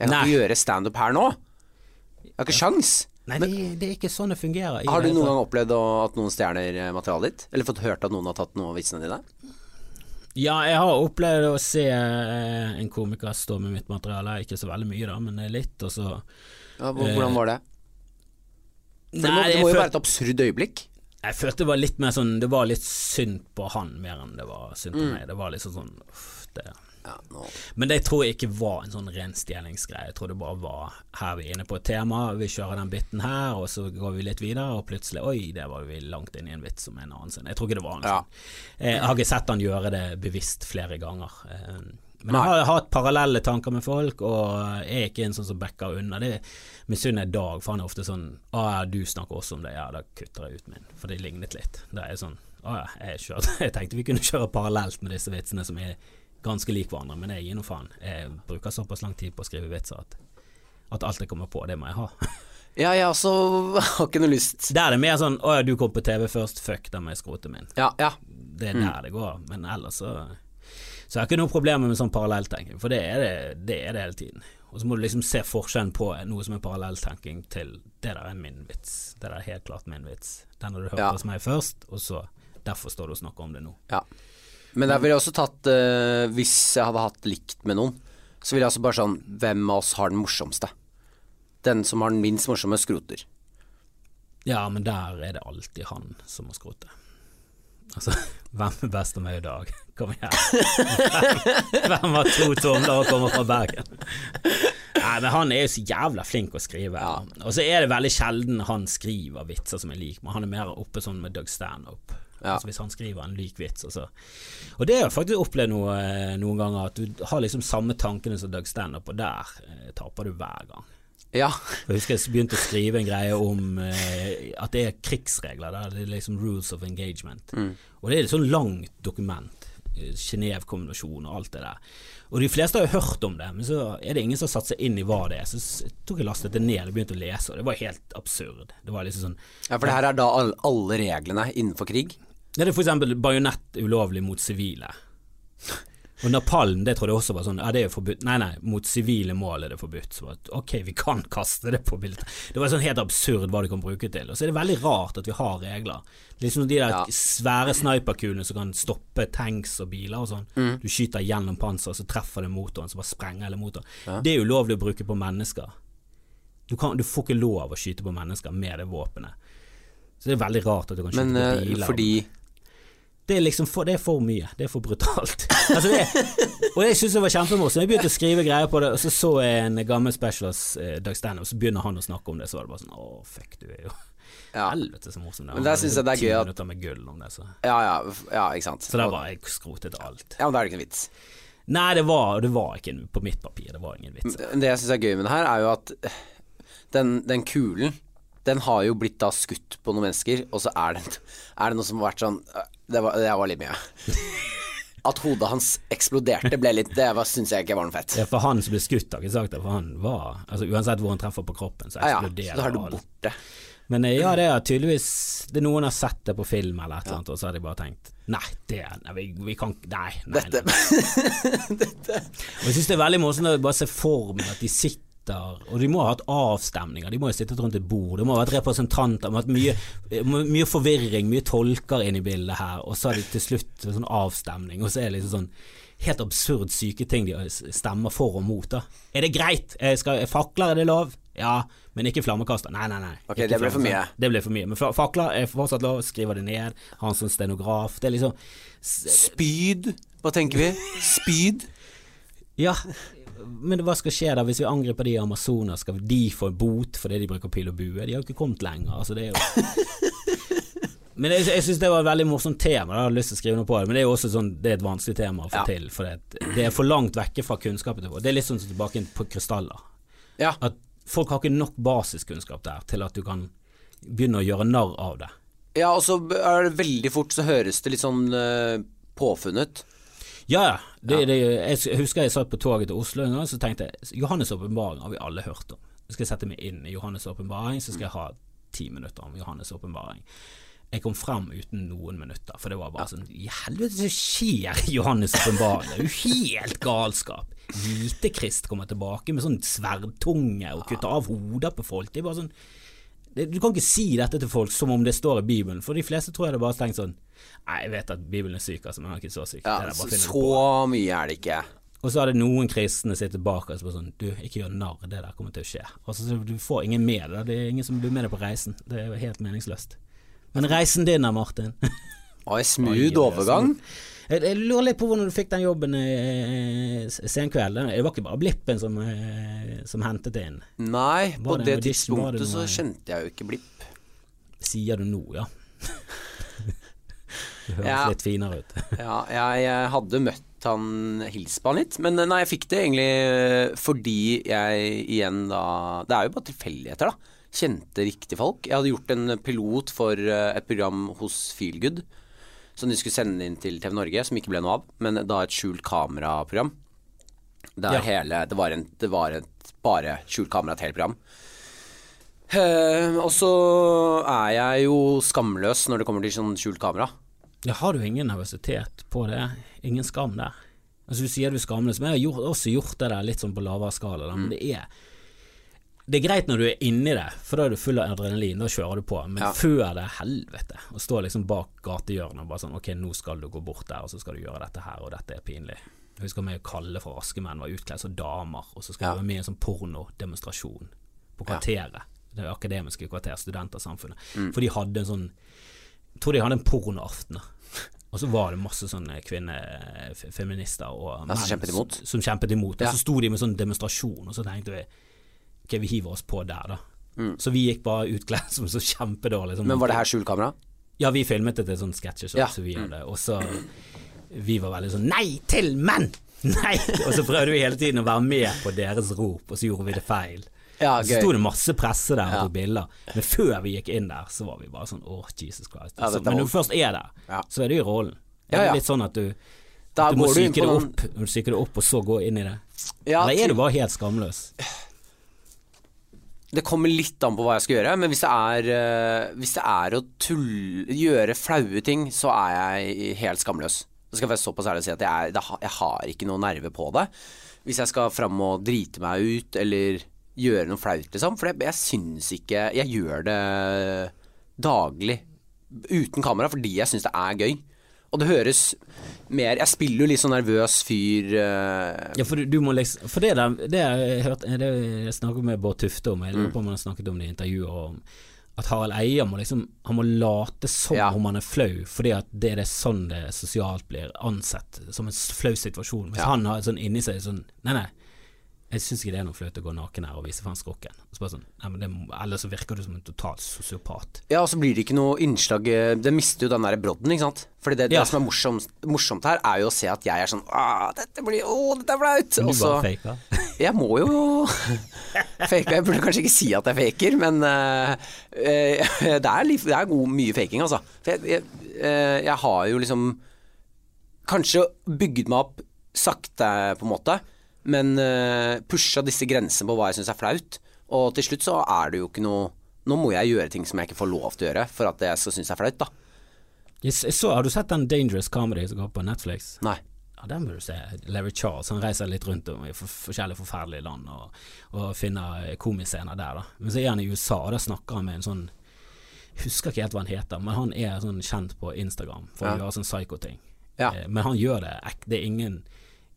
Jeg kan Nei. ikke gjøre standup her nå. Jeg har ikke sjans. Nei, det, det er ikke sånn det fungerer. Har du noen gang opplevd at noen stjeler eh, materialet ditt? Eller fått hørt at noen har tatt noen av vitsene dine? Ja, jeg har opplevd å se eh, en komiker stå med mitt materiale. Ikke så veldig mye, da, men litt, og så Ja, hvor- hvordan var det? For det må, det må jo være et absurd øyeblikk. Jeg følte det var litt mer sånn Det var litt synd på han mer enn det var synd Mm. på meg. Det var liksom sånn uff, det. Ja, nå. Men det tror jeg ikke var en sånn ren stjelingsgreie. Jeg tror det bare var her vi er inne på et tema, vi kjører den biten her, og så går vi litt videre, og plutselig Oi, der var vi langt inn i en vits som en annen sin. Jeg tror ikke det var en sånn. Ja. Jeg har ikke sett han gjøre det bevisst flere ganger. Eh, Men jeg har hatt parallelle tanker med folk, og jeg er ikke en sånn som backer unna. Det misunner jeg Dag, for han er ofte sånn Å ja, du snakker også om det. Ja, da kutter jeg ut min, for det lignet litt. Da er sånn Å ja, jeg, kjørte, jeg tenkte vi kunne kjøre parallelt med disse vitsene som er ganske lik hverandre, men jeg gir nå faen. Jeg bruker såpass lang tid på å skrive vitser at, at alt jeg kommer på, det må jeg ha. Ja, jeg også har ikke noe lyst. Der er det mer sånn Å ja, du kom på TV først, fuck, da må jeg skrote min. Ja, ja. Det er der det går, men ellers så Så jeg har ikke noe problemer med sånn parallelltenking, for det er det, det er det hele tiden. Og så må du liksom se forskjellen på noe som er parallelltenking til det der er min vits. Det der er helt klart min vits. Den har du hørt Ja. hos meg først, og så derfor står du og snakker om det nå. Ja. Men jeg ville også tatt uh, Hvis jeg hadde hatt likt med noen, så ville jeg også bare sånn Hvem av oss har den morsomste? Den som har den minst morsomme, skroter. Ja, men der er det alltid han som må skrote. Altså, hvem er best av meg i dag? Kom igjen. Hvem, hvem har to tomler og kommer fra Bergen? Nei, men han er jo så jævla flink å skrive. Og så er det veldig sjelden han skriver vitser som er lik, men han er mer oppe sånn med Doug Stanhope. Ja. Altså hvis han skriver en lik vits, og Og det har jeg faktisk opplevd noe, noen ganger, at du har liksom samme tankene som Doug Standup, og der eh, taper du hver gang. Ja. Jeg husker jeg begynte å skrive en greie om eh, at det er krigsregler der. Det er liksom rules of engagement. Og det er et sånn langt dokument. eh, Genévekonvensjonen og alt det der. Og de fleste har jo hørt om det, men så er det ingen som har satt seg inn i hva det er. Så tok jeg lastet det ned og begynte å lese, og det var helt absurd. Det var liksom sånn ja, for det her er da alle reglene innenfor krig. Det er eksempel bajonett ulovlig mot sivile. Og napalm, det trodde jeg også var sånn Ja, det er jo forbudt. Nei, nei, mot sivile mål er det forbudt. Så at, ok, vi kan kaste det på bildet. Det var sånn helt absurd hva du kan bruke til. Og så er det veldig rart at vi har regler. Liksom de der Ja. svære sniperkulene som kan stoppe tanks og biler og sånn. Du skyter gjennom panseret, så treffer det motoren, så bare sprenger hele motoren. Det er ulovlig å bruke på mennesker. Du, kan, du får ikke lov å skyte på mennesker med det våpenet. Så det er veldig rart at du kan skyte Men på eh, biler. fordi Det er liksom for, det er for mye. Det er for brutalt. altså det, og jeg syntes det var kjempemorsomt. Jeg begynte å skrive greier på det, og så så jeg en gammel specials, eh, Doug Stanhope, så begynner han å snakke om det, så var det bare sånn Å, fuck, du er jo Ja, Helvete så morsom det er. Men der syns jeg det er gøy at- med gull om det, så. ja, ja, ja ikke sant. Så der var jeg skrotet alt. Ja, men da er det ikke en vits. Nei, det var, det var ikke på mitt papir. Det var ingen vits. Det jeg syns er gøy med det her, er jo at den, den kulen den har jo blitt da skutt på noen mennesker, og så er det, er det noe som har vært sånn Det var, det var litt mye. At hodet hans eksploderte, ble litt Det syns jeg ikke var noe fett. Ja, for han som ble skutt, har ikke sagt det, for han var Altså Uansett hvor han treffer på kroppen, så Ja, ja, eksploderer så da er du borte. Men eh, ja, det er tydeligvis Det er Noen har sett det på film eller et eller annet, og så har de bare tenkt Nei, det nei, vi, vi kan Nei, nei. Dette nei. Og jeg syns det er veldig morsomt å bare se for meg at de sitter og de må ha hatt avstemninger, de må ha sittet rundt et bord, det må ha vært representanter, det må ha vært mye, mye forvirring, mye tolker inn i bildet her, og så har de til slutt en sånn avstemning, og så er det liksom sånn helt absurd syke ting de stemmer for og mot. da. Er det greit? Jeg skal, fakler, er det lov? Ja, men ikke flammekaster. Nei, nei, nei. Okay, det ble for mye. Det ble for mye. Men fakler er fortsatt lov, skriver det ned, har en sånn stenograf. Det er liksom Spyd, hva tenker vi? Spyd? Ja, men hva skal skje da hvis vi angriper de i Amazonas? Skal de få bot fordi de bruker pil og bue? De har jo ikke kommet lenger. Altså, det er jo Men jeg, jeg syns det var et veldig morsomt tema. Jeg hadde lyst til å skrive noe på det Men det er jo også sånn Det er et vanskelig tema å få Ja. til. For det, det er for langt vekke fra kunnskapen. Det er litt sånn som tilbake på krystaller. Ja. At folk har ikke nok basiskunnskap der til at du kan begynne å gjøre narr av det. ja, og så er det veldig fort så høres det litt sånn uh, påfunnet. Ja, ja. Det, Det, jeg husker jeg satt på toget til Oslo en gang, så tenkte jeg Johannes' åpenbaring har vi alle hørt om. Så skal jeg sette meg inn i Johannes' åpenbaring, så skal jeg ha ti minutter om Johannes' åpenbaring. Jeg kom frem uten noen minutter, for det var bare sånn I helvete, så skjer i Johannes' åpenbaring? Det er jo helt galskap. Hvite-Krist kommer tilbake med sånn sverdtunge og kutter av hoder på folk. Det er bare sånn det, Du kan ikke si dette til folk som om det står i Bibelen, for de fleste tror jeg det bare tenkt sånn Nei, jeg vet at Bibelen er syk, altså, men han er ikke så syk. Ja, Det er så, det så mye er det ikke. Og så hadde noen kristne sittet bak oss og sånn Du, ikke gjør narr, det der kommer til å skje. Altså, så du får ingen med deg, det er ingen som blir med deg på reisen. Det er jo helt meningsløst. Men reisen din da, Martin? Oi, smooth det er overgang. Jeg, jeg lurer litt på hvordan du fikk den jobben eh, senkveld. Det var ikke bare Blippen som, eh, som hentet det inn. Nei, på Var det det det tidspunktet så kjente jeg jo ikke Blipp. Sier du nå, ja. Det høres Ja. litt finere ut. Ja, jeg, jeg hadde møtt han, hilst på han litt, men nei, jeg fikk det egentlig eh, fordi jeg igjen da Det er jo bare tilfeldigheter, da. Kjente riktige folk. Jeg hadde gjort en pilot for eh, et program hos Feelgood som de skulle sende inn til TV Norge, som ikke ble noe av, men da et skjult kameraprogram. Der Ja. hele Det var, en, det var et bare skjult kamera, et helt program. Uh, og så er jeg jo skamløs når det kommer til sånn skjult kamera. Ja, har du ingen nervøsitet på det? Ingen skam der? Altså Du sier du er skamløs, men jeg har gjort, også gjort det der litt sånn på lavere skala. Men det er Det er greit når du er inni det, for da er du full av adrenalin, da kjører du på. Men Ja. før det, helvete. Å stå liksom bak gatehjørnet og bare sånn Ok, nå skal du gå bort der, og så skal du gjøre dette her, og dette er pinlig. Jeg husker meg og Kalle fra Askemenn var utkledd som damer, og så skal Ja. vi være med i en sånn pornodemonstrasjon på kvarteret. Det akademiske kvarter, Studentersamfunnet. Mm. For de hadde en sånn Jeg tror de hadde en pornoaften. Og så var det masse sånne kvinnefeminister og menn som kjempet imot? Som, kjempet imot. Ja. Og så sto de med sånn demonstrasjon, og så tenkte vi ok, vi hiver oss på der, da. Så vi gikk bare utkledd som så kjempedårlig. Som Mm. Men var det her skjult kamera? Ja, vi filmet det til sånn sketsjeshow Ja. som vi hadde, og så Vi var veldig sånn Nei til menn! Nei! Og så prøvde vi hele tiden å være med på deres rop, og så gjorde vi det feil. Ja, Så sto det masse presse der på Ja. tok bilder, men før vi gikk inn der, så var vi bare sånn åh, Jesus Christ. Ja, Så, men når du først er der, så er du i rollen. Ja, Det er ja. litt sånn at du, Da du må psyke det opp, det opp, og så gå inn i det. Ja, Eller er du bare helt skamløs? Det kommer litt an på hva jeg skal gjøre, men hvis det er, eh, hvis det er å tulle, gjøre flaue ting, så er jeg helt skamløs. Så skal jeg være såpass ærlig og si at jeg, er, jeg har ikke noe nerve på det. Hvis jeg skal fram og drite meg ut, eller gjøre noe flaut, liksom. For jeg, jeg syns ikke Jeg gjør det daglig uten kamera fordi jeg syns det er gøy. Og det høres mer Jeg spiller jo litt sånn nervøs fyr uh... Ja, for du, du må liksom For det der, det jeg hørt Det jeg snakket med Bård Tufte om, jeg lurer på om han har snakket om det i intervjuet, om at Harald Eia må liksom Han må late som Ja. om han er flau, fordi at det er det sånn det sosialt blir ansett, som en flau situasjon. Hvis Ja. han har sånn inni seg sånn Nei, nei, Jeg syns ikke det er noe flaut å gå naken her og vise fram skrokken. Så sånn, Eller så virker du som en total sosiopat. Ja, og så blir det ikke noe innslag eh, Det mister jo den der brodden, ikke sant. Fordi det, Ja. det som er morsomt, morsomt her, er jo å se at jeg er sånn Åh, dette blir Å, dette er flaut! Og så faker. Jeg må jo fake. Jeg burde kanskje ikke si at jeg faker, men uh, uh, det er, det er god, mye faking, altså. For jeg, jeg, uh, jeg har jo liksom kanskje bygget meg opp sakte, på en måte, men uh, pusha disse grensene på hva jeg syns er flaut. Og til slutt så er det jo ikke noe Nå må jeg gjøre ting som jeg ikke får lov til å gjøre for at jeg skal synes er flaut, da. Yes, så, har du sett den Dangerous Comedy som går på Netflix? Nei. Ja, den bør du se. Larry Charles han reiser litt rundt om i for, forskjellige forferdelige land og, og finner komiscener der. da Men så er han i USA, og der snakker han med en sånn husker ikke helt hva han heter, men han er sånn kjent på Instagram for Ja. å gjøre sånn psycho-ting. Ja. Eh, Men han gjør det Det er ingen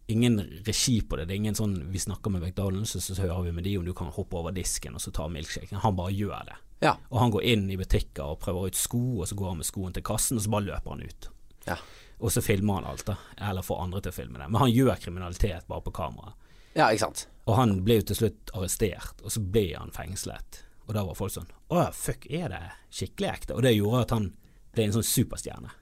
Ingen regi på det. Det er ingen sånn Vi snakker med McDonald's, så, så hører vi med de om du kan hoppe over disken og så ta milkshaken. Han bare gjør det. Ja. Og han går inn i butikker og prøver ut sko, og så går han med skoen til kassen, og så bare løper han ut. Ja. Og så filmer han alt, da. Eller får andre til å filme det. Men han gjør kriminalitet bare på kamera. ja, ikke sant. Og han ble jo til slutt arrestert, og så ble han fengslet. Og da var folk sånn Å ja, fuck, er det skikkelig ekte? Og det gjorde at han ble en sånn superstjerne.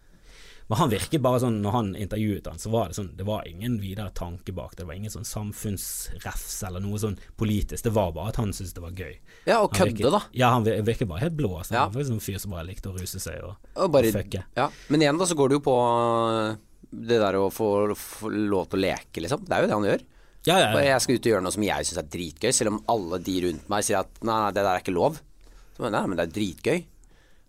Men han virket bare sånn, når han intervjuet han, så var det sånn Det var ingen videre tanke bak det. Det var ingen sånn samfunnsrefs eller noe sånn politisk. Det var bare at han syntes det var gøy. Ja, og kødde, da. Ja, han vir- virket bare helt blå. Så Ja. Han var liksom en fyr som bare likte å ruse seg og, Og bare, og fucke. ja. Men igjen da, så går det jo på øh, det der å få, få lov til å leke, liksom. Det er jo det han gjør. Ja, ja, ja. jeg skal ut og gjøre noe som jeg syns er dritgøy, selv om alle de rundt meg sier at nei, nei, det der er ikke lov. Så nei, men det er dritgøy.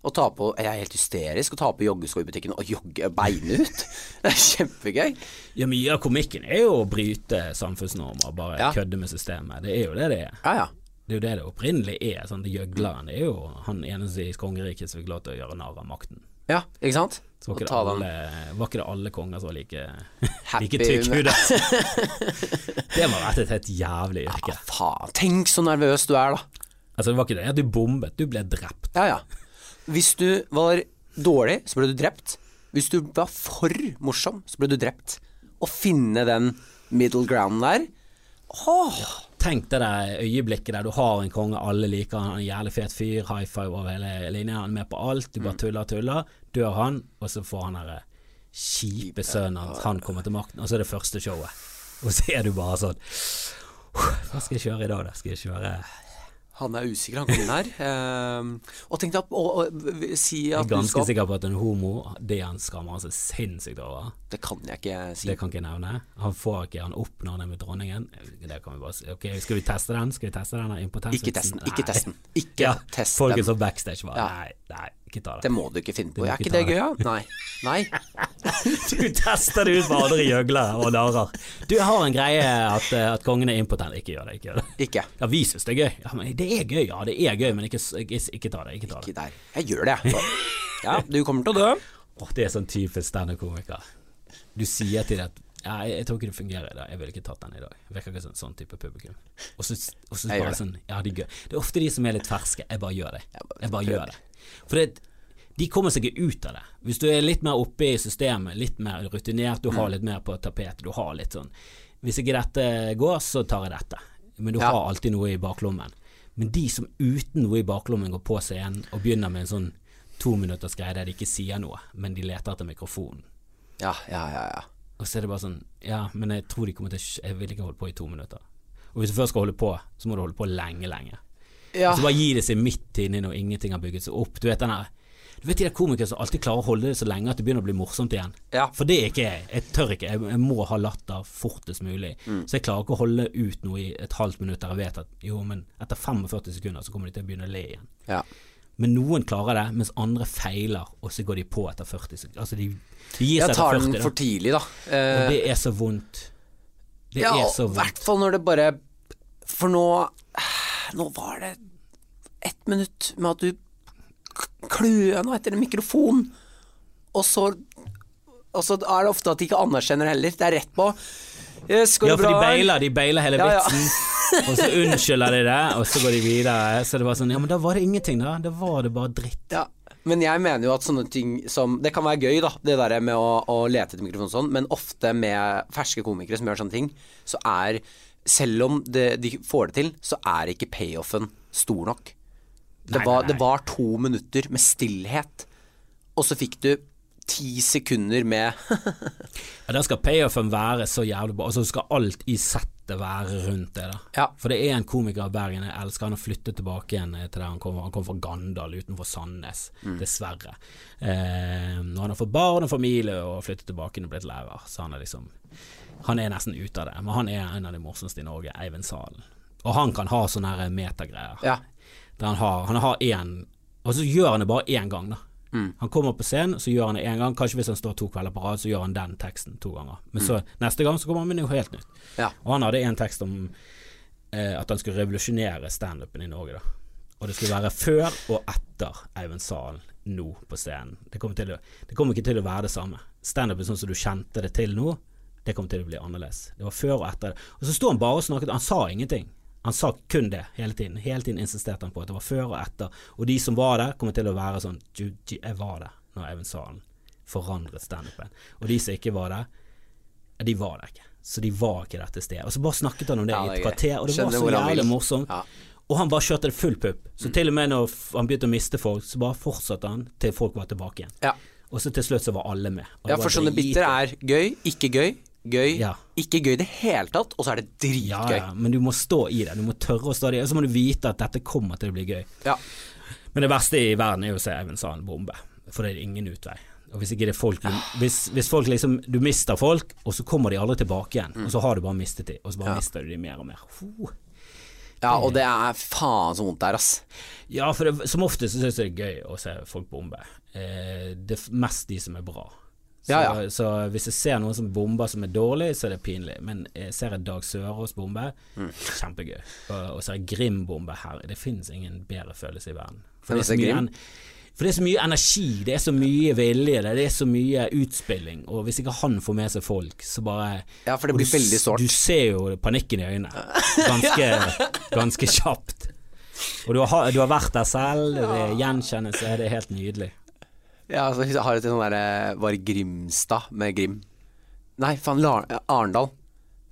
Å ta på, Jeg er helt hysterisk å ta på joggesko i butikken og jogge beinet ut. Det er kjempegøy. Ja, mye av komikken er jo å bryte samfunnsnormer, bare Ja. kødde med systemet. Det er jo det det er. Ja, ja. Det er jo det det opprinnelig er. Sånn, det Gjøgleren er jo han eneste i kongeriket som fikk lov til å gjøre narr av makten. Ja, ikke sant? Så var ikke, det alle, var ikke det alle konger som var like, like tykkhudet? det må ha vært et helt jævlig yrke. Ja, Faen, tenk så nervøs du er, da. Altså, det var ikke det at du bombet, du ble drept. Ja, ja. Hvis du var dårlig, så ble du drept. Hvis du var for morsom, så ble du drept. Å finne den middle ground der Åh, Tenk det øyeblikket der du har en konge, alle liker han, er en jævlig fet fyr, high five over hele linja, han er med på alt, du Mm. bare tuller og tuller. Dør han, og så får han derre kjipe sønnen hans, han kommer til makten, og så er det første showet. Og så er du bare sånn Hva skal jeg kjøre i dag, da? Skal jeg kjøre han er usikker, han kongen her. Ehm, og tenkte at å, si at... Jeg er ganske sikker på at en homo, det han skammer han seg sinnssykt over. Det kan jeg ikke si. Det kan ikke jeg nevne. Han får ikke han opp når han er med dronningen. Det kan vi bare si. Ok, skal vi teste den? Skal vi teste den impotensvitsen? Ikke test den. Ikke test den. Ikke Ja, test den. som backstage var Ja. Nei, nei, ta det. Må du ikke finne på. Er ikke det gøy, da? Nei. Nei. Du tester det ut med andre gjøglere og narrer. Du har en greie at, eh, at kongen er impotent. Ikke gjør det. Ikke gjør det. Ikke. Ja, vi syns det er gøy. Ja, men det er gøy, ja. Det er gøy, men ikke, ikke, ikke ta det. Ikke ta det. Ikke der. Jeg gjør det, jeg. Ja, du kommer til å dø. Åh, det er sånn typisk standup-komiker. Du sier til at ja, jeg, jeg tror ikke det fungerer i dag. Jeg ville ikke tatt den i dag. Virker ikke sånn, sånn type publikum. Og så, bare sånn Ja, det er gøy. Det er ofte de som er litt ferske. Jeg bare gjør det. Jeg bare gjør det. For det, de kommer seg ut av det. Hvis du er litt mer oppe i systemet, litt mer rutinert, du Mm. har litt mer på tapetet, du har litt sånn Hvis ikke dette går, så tar jeg dette. Men du Ja. har alltid noe i baklommen. Men de som uten noe i baklommen går på scenen og begynner med en sånn tominutters greie der de ikke sier noe, men de leter etter mikrofonen. Ja, ja, ja. ja. Og så er det bare sånn Ja, men jeg tror de kommer til Jeg vil ikke holde på i to minutter. Og hvis du først skal holde på, så må du holde på lenge, lenge. Ja. Og så bare gi det seg midt inni når ingenting har bygget seg opp. Du vet den her Du vet de der komikere som alltid klarer å holde det så lenge at det begynner å bli morsomt igjen. Ja. For det er ikke jeg. Jeg tør ikke. Jeg, jeg må ha latter fortest mulig. Mm. Så jeg klarer ikke å holde ut noe i et halvt minutt der jeg vet at jo, men etter 45 sekunder så kommer de til å begynne å le igjen. ja. Men noen klarer det, mens andre feiler, og så går de på etter 40 sekunder. Altså de, de gir Jeg seg tar etter 40, den for tidlig, da. Og Eh, det er så vondt. Det ja, er så i hvert vondt. fall når det bare For nå Nå var det ett minutt med at du kløna etter en mikrofon, og så Og så er det ofte at de ikke anerkjenner heller. Det er rett på. Yes, går Ja, for for de beiler, de beiler hele Ja, ja. vitsen, og så unnskylder de det, og så går de videre. Så det var sånn Ja, men da var det ingenting, da. Da var det bare dritt. Ja, men jeg mener jo at sånne ting som Det kan være gøy, da, det der med å, å lete etter mikrofon og sånn, men ofte med ferske komikere som gjør sånne ting, så er selv om det, de får det til, så er ikke payoffen stor nok. Det, Nei, var, nei, nei. det var to minutter med stillhet, og så fikk du ti sekunder med Ja, der skal payoffen være så jævlig bra. Altså skal alt i settet være rundt det. da Ja. For det er en komiker i Bergen jeg elsker. Han har flyttet tilbake igjen til der han kommer. Han kommer fra Gandal utenfor Sandnes, Mm. dessverre. Eh, og han har fått barn og familie og flyttet tilbake og blitt lærer, så han er liksom Han er nesten ute av det. Men han er en av de morsomste i Norge, Eivind Salen. Og han kan ha sånne metagreier. Ja. Der han har Han har én Og så gjør han det bare én gang, da. Mm. Han kommer på scenen, så gjør han det én gang. Kanskje hvis han står to kvelder på rad, så gjør han den teksten to ganger. Men så neste gang så kommer han med noe helt nytt. Mm. Ja. Og han hadde en tekst om eh, at han skulle revolusjonere standupen i Norge, da. Og det skulle være før og etter Eivind Salen nå på scenen. Det kommer, å, det kommer ikke til å være det samme. Standupen sånn som du kjente det til nå, det kommer til å bli annerledes. Det var før og etter. Og så sto han bare og snakket, han sa ingenting. Han sa kun det hele tiden. Hele tiden insisterte han på at det var før og etter. Og de som var der, kommer til å være sånn «Du, du, Jeg var der når Even Salen forandret standupen. Og de som ikke var der, de var der ikke. Så de var ikke der til stede. Og så bare snakket han om det Ja, i et er kvarter, og det Skjønner var så jævlig morsomt. Ja. Og han bare kjørte det full pupp. Så til og med når han begynte å miste folk, så bare fortsatte han til folk var tilbake igjen. Ja. Og så til slutt så var alle med. Og ja, for sånne bitter biter er gøy, ikke gøy, gøy, Ja. ikke gøy i det hele tatt, og så er det ja, dritgøy. ja, men du må stå i det. Du må tørre å stå i det. Og så må du vite at dette kommer til å bli gøy. Ja. Men det verste i verden er jo å se Eivind Sand bombe, for det er ingen utvei. Og hvis ikke det er folk hvis, hvis folk liksom Du mister folk, og så kommer de aldri tilbake igjen, og så har du bare mistet de, og så bare Ja. mister du de mer og mer. Oh. ja, og det er faen så vondt der, ass. Ja, for det, som oftest syns jeg det er gøy å se folk bombe. Eh, det er mest de som er bra. Så, Ja, ja. så hvis jeg ser noen som bomber som er dårlig, så er det pinlig. Men jeg ser jeg Dag Sørås bombe, Mm. kjempegøy. Og, og ser jeg Grim bombe her, det finnes ingen bedre følelse i verden. For det, mye, for det er så mye energi, det er så mye vilje, det er så mye utspilling. Og hvis ikke han får med seg folk, så bare Ja, for det blir du, veldig sårt. Du ser jo panikken i øynene. Ganske, ganske kjapt. Og du har, du har vært der selv, det gjenkjennes, det er helt nydelig. Ja, altså, jeg har et sånn derre Var det Grimstad med Grim? Nei, faen, Arendal.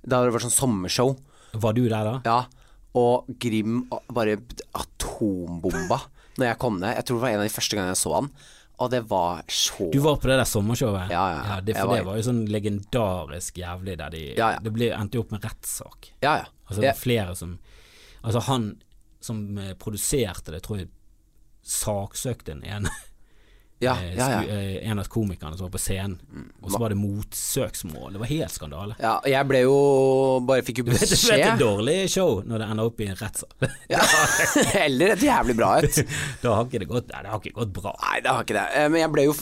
Da det vært sånn sommershow. Var du der da? Ja, og Grim bare atombomba når jeg kom ned. Jeg tror det var en av de første gangene jeg så han, og det var så Du var på det der sommershowet? Ja, ja, ja. det, for var- det var jo sånn legendarisk jævlig der de Ja, ja. Det ble, endte jo opp med rettssak. Ja, ja. Altså det var flere som Altså han som eh, produserte det, tror jeg saksøkte en en, ja, eh, ja, sku- ja. eh, en av komikerne som var på scenen, og så var det motsøksmål. Det var helt skandale. ja. og Jeg ble jo Bare fikk jo beskjed. vet, du vet et dårlig show når det ender opp i en rettssak. Ja. Eller et jævlig bra et. da har ikke det gått Nei, det har ikke gått bra. Nei, det har ikke det. Eh, Men jeg ble jo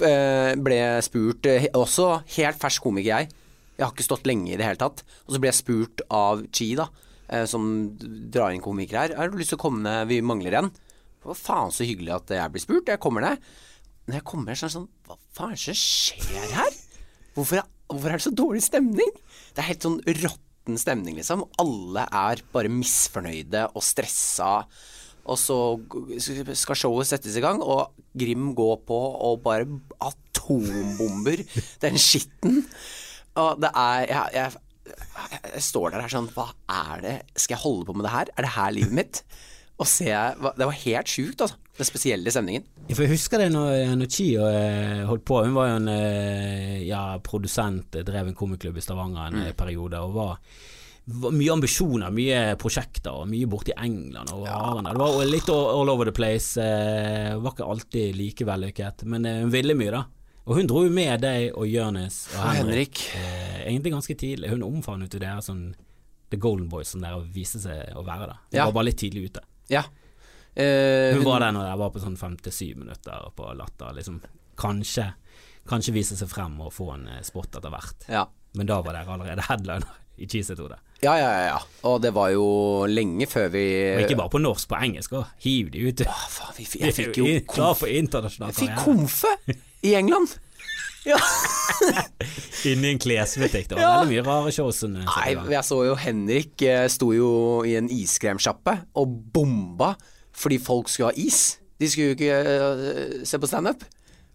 ble spurt Også helt fersk komiker, jeg. Jeg har ikke stått lenge i det hele tatt. Og så ble jeg spurt av Chi, da, som drar inn komikere her. Har du lyst til å komme ned, vi mangler en. Hva faen så hyggelig at jeg blir spurt. Jeg kommer ned. Når jeg kommer her, så er det sånn Hva faen er det som skjer her? Hvorfor er, hvorfor er det så dårlig stemning? Det er helt sånn råtten stemning, liksom. Alle er bare misfornøyde og stressa. Og så skal showet settes i gang, og Grim går på og bare atombomber den skitten. Og det er jeg, jeg, jeg står der her sånn Hva er det Skal jeg holde på med det her? Er det her livet mitt? Og se Det var helt sjukt, altså. Den spesielle stemningen. Jeg husker det når, når Chio eh, holdt på. Hun var jo en eh, ja, produsent, eh, drev en komiklubb i Stavanger en mm. periode. Og var, mye ambisjoner, mye prosjekter, og mye borte i England og Arendal. Det var litt all over the place. Eh, var ikke alltid like vellykket, men eh, hun ville mye, da. Og hun dro jo med deg og Jonis og Og Henrik. Henrik. Eh, egentlig ganske tidlig. Hun omfavnet jo dere som The Golden Boys som dere viste seg å være. da Hun Ja. var bare litt tidlig ute. Ja. Eh, Hun var der når jeg var på sånn fem til syv minutter på Latter. Liksom, kanskje, kanskje vise seg frem og få en eh, spot etter hvert. Ja. Men da var dere allerede headliner i Cheese-hode. Ja, ja, ja, ja. Og det var jo lenge før vi Og ikke bare på norsk, på engelsk òg. Hiv de ut. Ah, faen, vi, jeg fikk jo konf... jeg fikk konfe i England. Ja. Inni en klesbutikk. Det var Ja. veldig mye rare shows. eh, Nei, jeg så jo Henrik eh, sto jo i en iskremsjappe og bomba fordi folk skulle ha is. De skulle jo ikke eh, se på standup.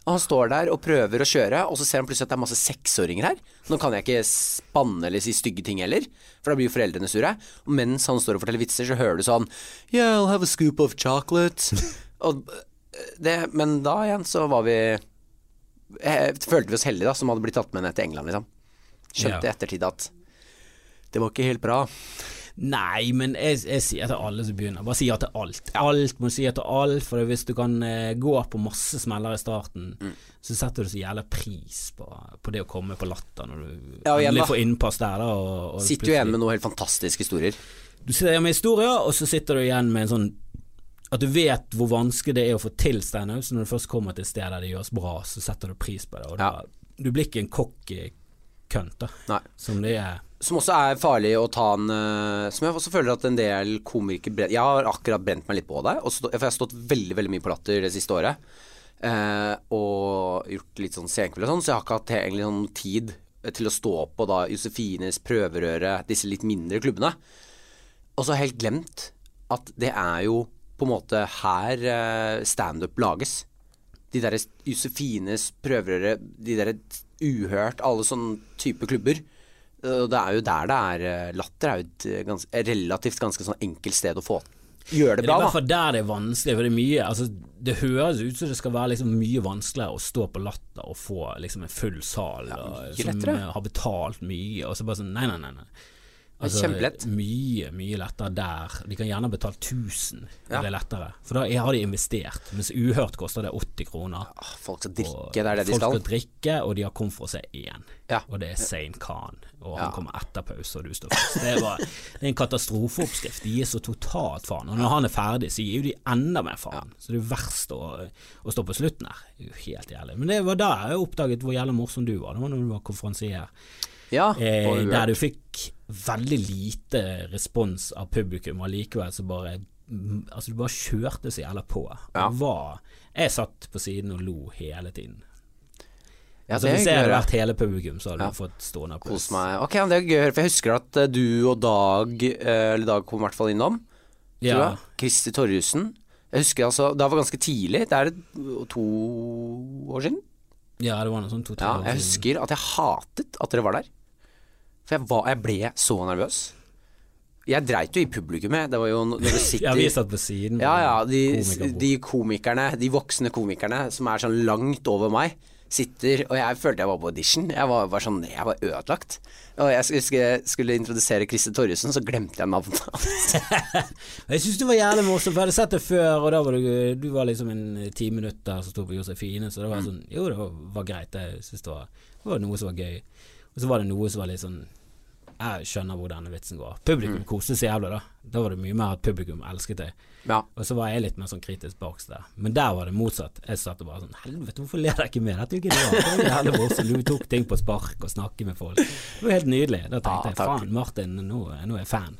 Og han står der og prøver å kjøre, og så ser han plutselig at det er masse seksåringer her. Nå kan jeg ikke spanne eller si stygge ting heller, for da blir jo foreldrene sure. Og mens han står og forteller vitser, så hører du sånn Yeah, I'll have a scoop of chocolate. og det, men da igjen så var vi eh, Følte vi oss heldige, da, som hadde blitt tatt med ned til England, liksom. Skjønte i Ja. ettertid at det var ikke helt bra. Nei, men jeg, jeg sier til alle som begynner, bare si ja til alt. Alt må si ja til alt, for hvis du kan eh, gå på masse smeller i starten, Mm. så setter du så jævla pris på, på det å komme på latter når du Ja, endelig får innpass der. Da, og, og Sitter jo igjen med noen helt fantastiske historier. Du sitter igjen med historier, og så sitter du igjen med en sånn at du vet hvor vanskelig det er å få til standup, så når du først kommer til et sted der det gjøres bra, så setter du pris på det. Og da, Du blir ikke en cocky kønt, da, Nei. som det er. Som også er farlig å ta en eh, Som jeg også føler at en del komikere Jeg har akkurat brent meg litt på det, for jeg har stått veldig veldig mye på latter det siste året. Eh, og gjort litt sånn senkveld og sånn, så jeg har ikke hatt egentlig sånn tid til å stå på da Josefines prøverøre, disse litt mindre klubbene. Og så har jeg helt glemt at det er jo på en måte her eh, standup lages. De derre Josefines prøverøre, de derre Uhørt, alle sånne type klubber. Og det er jo der det er eh, Latter er jo et eh, gans, relativt ganske sånn enkelt sted å få gjøre det Det er i bra, hvert da. fall der det er vanskelig, for det er mye altså, Det høres ut som det skal være liksom mye vanskeligere å stå på Latter og få liksom en full sal og, som har betalt mye, og så bare sånn Nei, nei, nei. nei. Altså, kjempelett. Mye, mye lettere der. De kan gjerne betale 1000, Ja. det er lettere. For da er- har de investert. Mens Uhørt koster det 80 kroner. Ah, Folk skal drikke, det er det de folk skal. skal drikke, og de har kommet for å se én. Ja. Og det er Zain Khan. Og Ja. han kommer etter pause, og du står først. Det, var, det er en katastrofeoppskrift. De gir så totalt faen. Og når han er ferdig, så gir jo de enda mer faen. Så det er verst å, å stå på slutten her. Det er jo helt jævlig. Men det var da jeg oppdaget hvor jævlig morsom du var. Det var når du var konferansier. Ja, Eh, der du fikk veldig lite respons av publikum, og likevel så bare mm, Altså, du bare kjørte så jævla på. Ja. Var Jeg satt på siden og lo hele tiden. ja, altså, hvis jeg hadde vært hele publikum, så hadde Ja. du fått stående applaus. Ok, det er gøy å høre, for jeg husker at eh, du og Dag, eh, eller Dag kom i hvert fall innom. Ja. Kristi Torjussen. Jeg husker altså, Det var ganske tidlig. Det er to år siden. Ja, det var noe sånn to-tre Ja, jeg husker at jeg hatet at dere var der. For jeg, var, jeg ble så nervøs. Jeg dreit jo i publikummet. Det var jo når du sitter Ja, vi satt på siden. Ja, ja, de, de komikerne, de voksne komikerne som er sånn langt over meg, sitter Og jeg følte jeg var på audition. Jeg var var sånn Jeg var ødelagt. Og jeg skulle, skulle introdusere Christer Torjussen, så glemte jeg navnet hans. Jeg syns du var jævlig morsom, for jeg hadde sett det før, og da var du, du var liksom en ti minutter som sto på Josefine, så det Mm. var sånn Jo, det var, var greit, jeg syns det, var- det var noe som var gøy. Og så var det noe som var litt sånn Jeg skjønner hvor denne vitsen går. Mm. Publikum koste seg jævlig, da. Da var det mye mer at publikum elsket det. Ja. Og så var jeg litt mer sånn kritisk bak der. Men der var det motsatt. Jeg satt og bare sånn Helvete, hvorfor ler jeg ikke med? Dette det. Var morsomt. Du tok ting på spark og snakket med folk. Det var helt nydelig. Da tenkte Ja, jeg faen, Martin, nå, nå er jeg fan.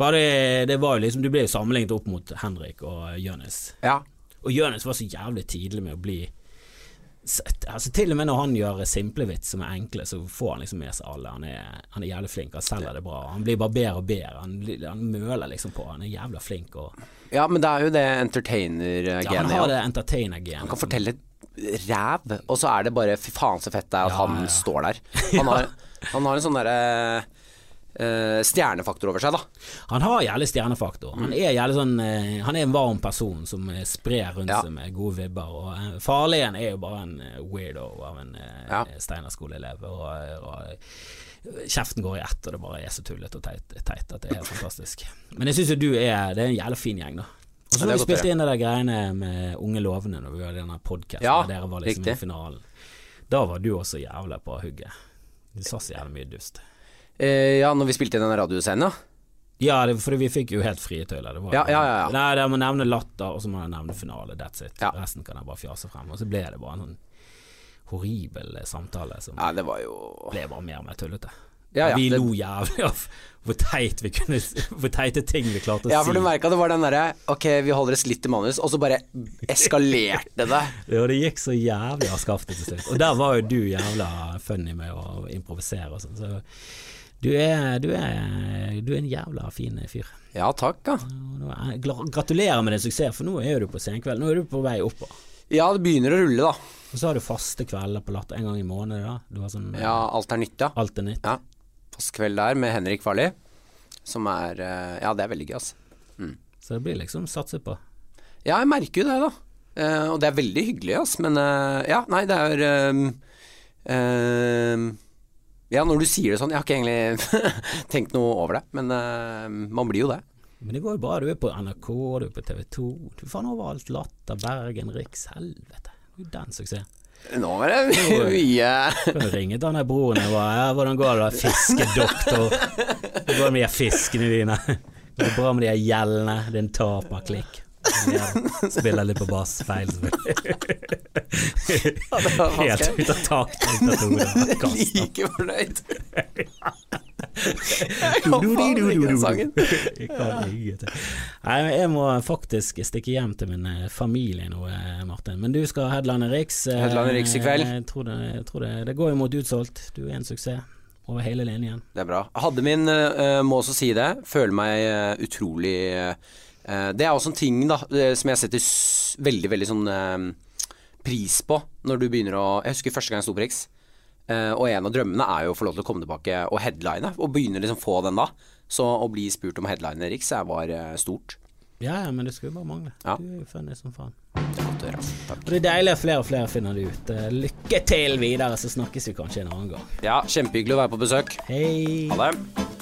For det, det var jo liksom Du ble jo sammenlignet opp mot Henrik og Jonis. ja. Og Jonis var så jævlig tidlig med å bli Altså Til og med når han gjør simple vits som er enkle, så får han liksom med seg alle. Han er, han er jævlig flink, han selger det bra. Han blir bare bedre og bedre. Han, han møler liksom på. Han er jævla flink. Og, ja, men det er jo det ja, han entertainer-genet. har det entertainer-genet. han kan fortelle ræv, og så er det bare fy faen så fett det er at Ja, han ja. står der. Han har, han har en sånn derre eh, stjernefaktor over seg, da. Han har jævlig stjernefaktor. Han er jævlig sånn eh, Han er en varm person som eh, sprer rundt Ja. seg med gode vibber. Og eh, Farligen er jo bare en weirdo av en ja. Steinar-skoleelev. Og, og kjeften går i ett, og det bare er så tullete og teit, teit at det er helt fantastisk. Men jeg syns jo du er Det er en jævlig fin gjeng, da. Og så Ja, vi spilte inn de greiene med Unge lovende når vi hadde denne podkasten Ja, der dere var liksom riktig. i finalen, da var du også jævla på hugget. Du sa så jævlig mye dust. Eh, ja, når vi spilte i den radioscenen, ja. Ja, det, for vi fikk jo helt frie tøyler. Det var, Ja, ja, ja. Nei, jeg må nevne latter, og så må jeg nevne finale. That's it. Ja. Resten kan jeg bare fjase frem. Og så ble det bare en sånn horribel samtale som Ja, det var jo ble bare mer og mer tullete. Ja, ja, vi det- lo jævlig av hvor teit vi kunne Hvor teite ting vi klarte å si. Ja, for du merka det var den derre Ok, vi holder oss litt til manus, og så bare eskalerte det. Ja, det gikk så jævlig av skaftet til slutt. Og der var jo du jævla funny med å improvisere og sånn. Så du er, du, er, du er en jævla fin fyr. Ja, takk, gra- Gratulerer med din suksess, for nå er du på Senkveld. Nå er du på vei oppover. Ja, det begynner å rulle, da. Og så har du faste kvelder på Latter en gang i måneden. da Du har sånn Ja, alt er nytt, ja. Alt er nytt. ja. Fast kveld der med Henrik Farli. Som er eh, Ja, det er veldig gøy, altså. Så det blir liksom satset på. Ja, jeg merker jo det, da. Eh, og det er veldig hyggelig, altså. Men eh, ja, nei, det er um, ehm, Ja, når du sier det sånn Jeg har ikke egentlig tenkt noe over det, men uh, man blir jo det. Men det går jo bra. Du er på NRK, du er på TV 2. Du er faen overalt. Latter, Bergen, Riks. Helvete. Det er jo den suksessen. Nå var det mye du ringe han der broren og bare ja, 'Hvordan går det, da, fiskedoktor?' Hvordan går det med de fiskene dine? Går det bra med de gjellene? Er en taperklikk. Spiller litt på bass. Feil, selvfølgelig. Helt ut av taket. Like fornøyd. Jeg kan faen ikke sangen. Nei, jeg må faktisk stikke hjem til min eh, familie nå, eh, Martin. Men du skal headlande Riks. Headlande Riks i kveld. Jeg tror det, jeg tror det, det går jo mot utsolgt. Du er en suksess over hele linjen. Det er bra. Hadde min, eh, må også si det, føler meg eh, utrolig eh, Det er også en ting da eh, som jeg setter veldig, veldig sånn eh, pris på når du begynner å Jeg husker første gang jeg sto på Riks, eh, og en av drømmene er jo å få lov til å komme tilbake og headline, og begynne liksom få den da. Så å bli spurt om headline i Riks var eh, stort. Ja, ja, men det skulle bare mangle. Ja. Du er jo funny som faen. Det er deilig at flere og flere finner det ut. Eh, Lykke til videre, så snakkes vi kanskje en annen gang. Ja, kjempehyggelig å være på besøk. Hei! Ha det.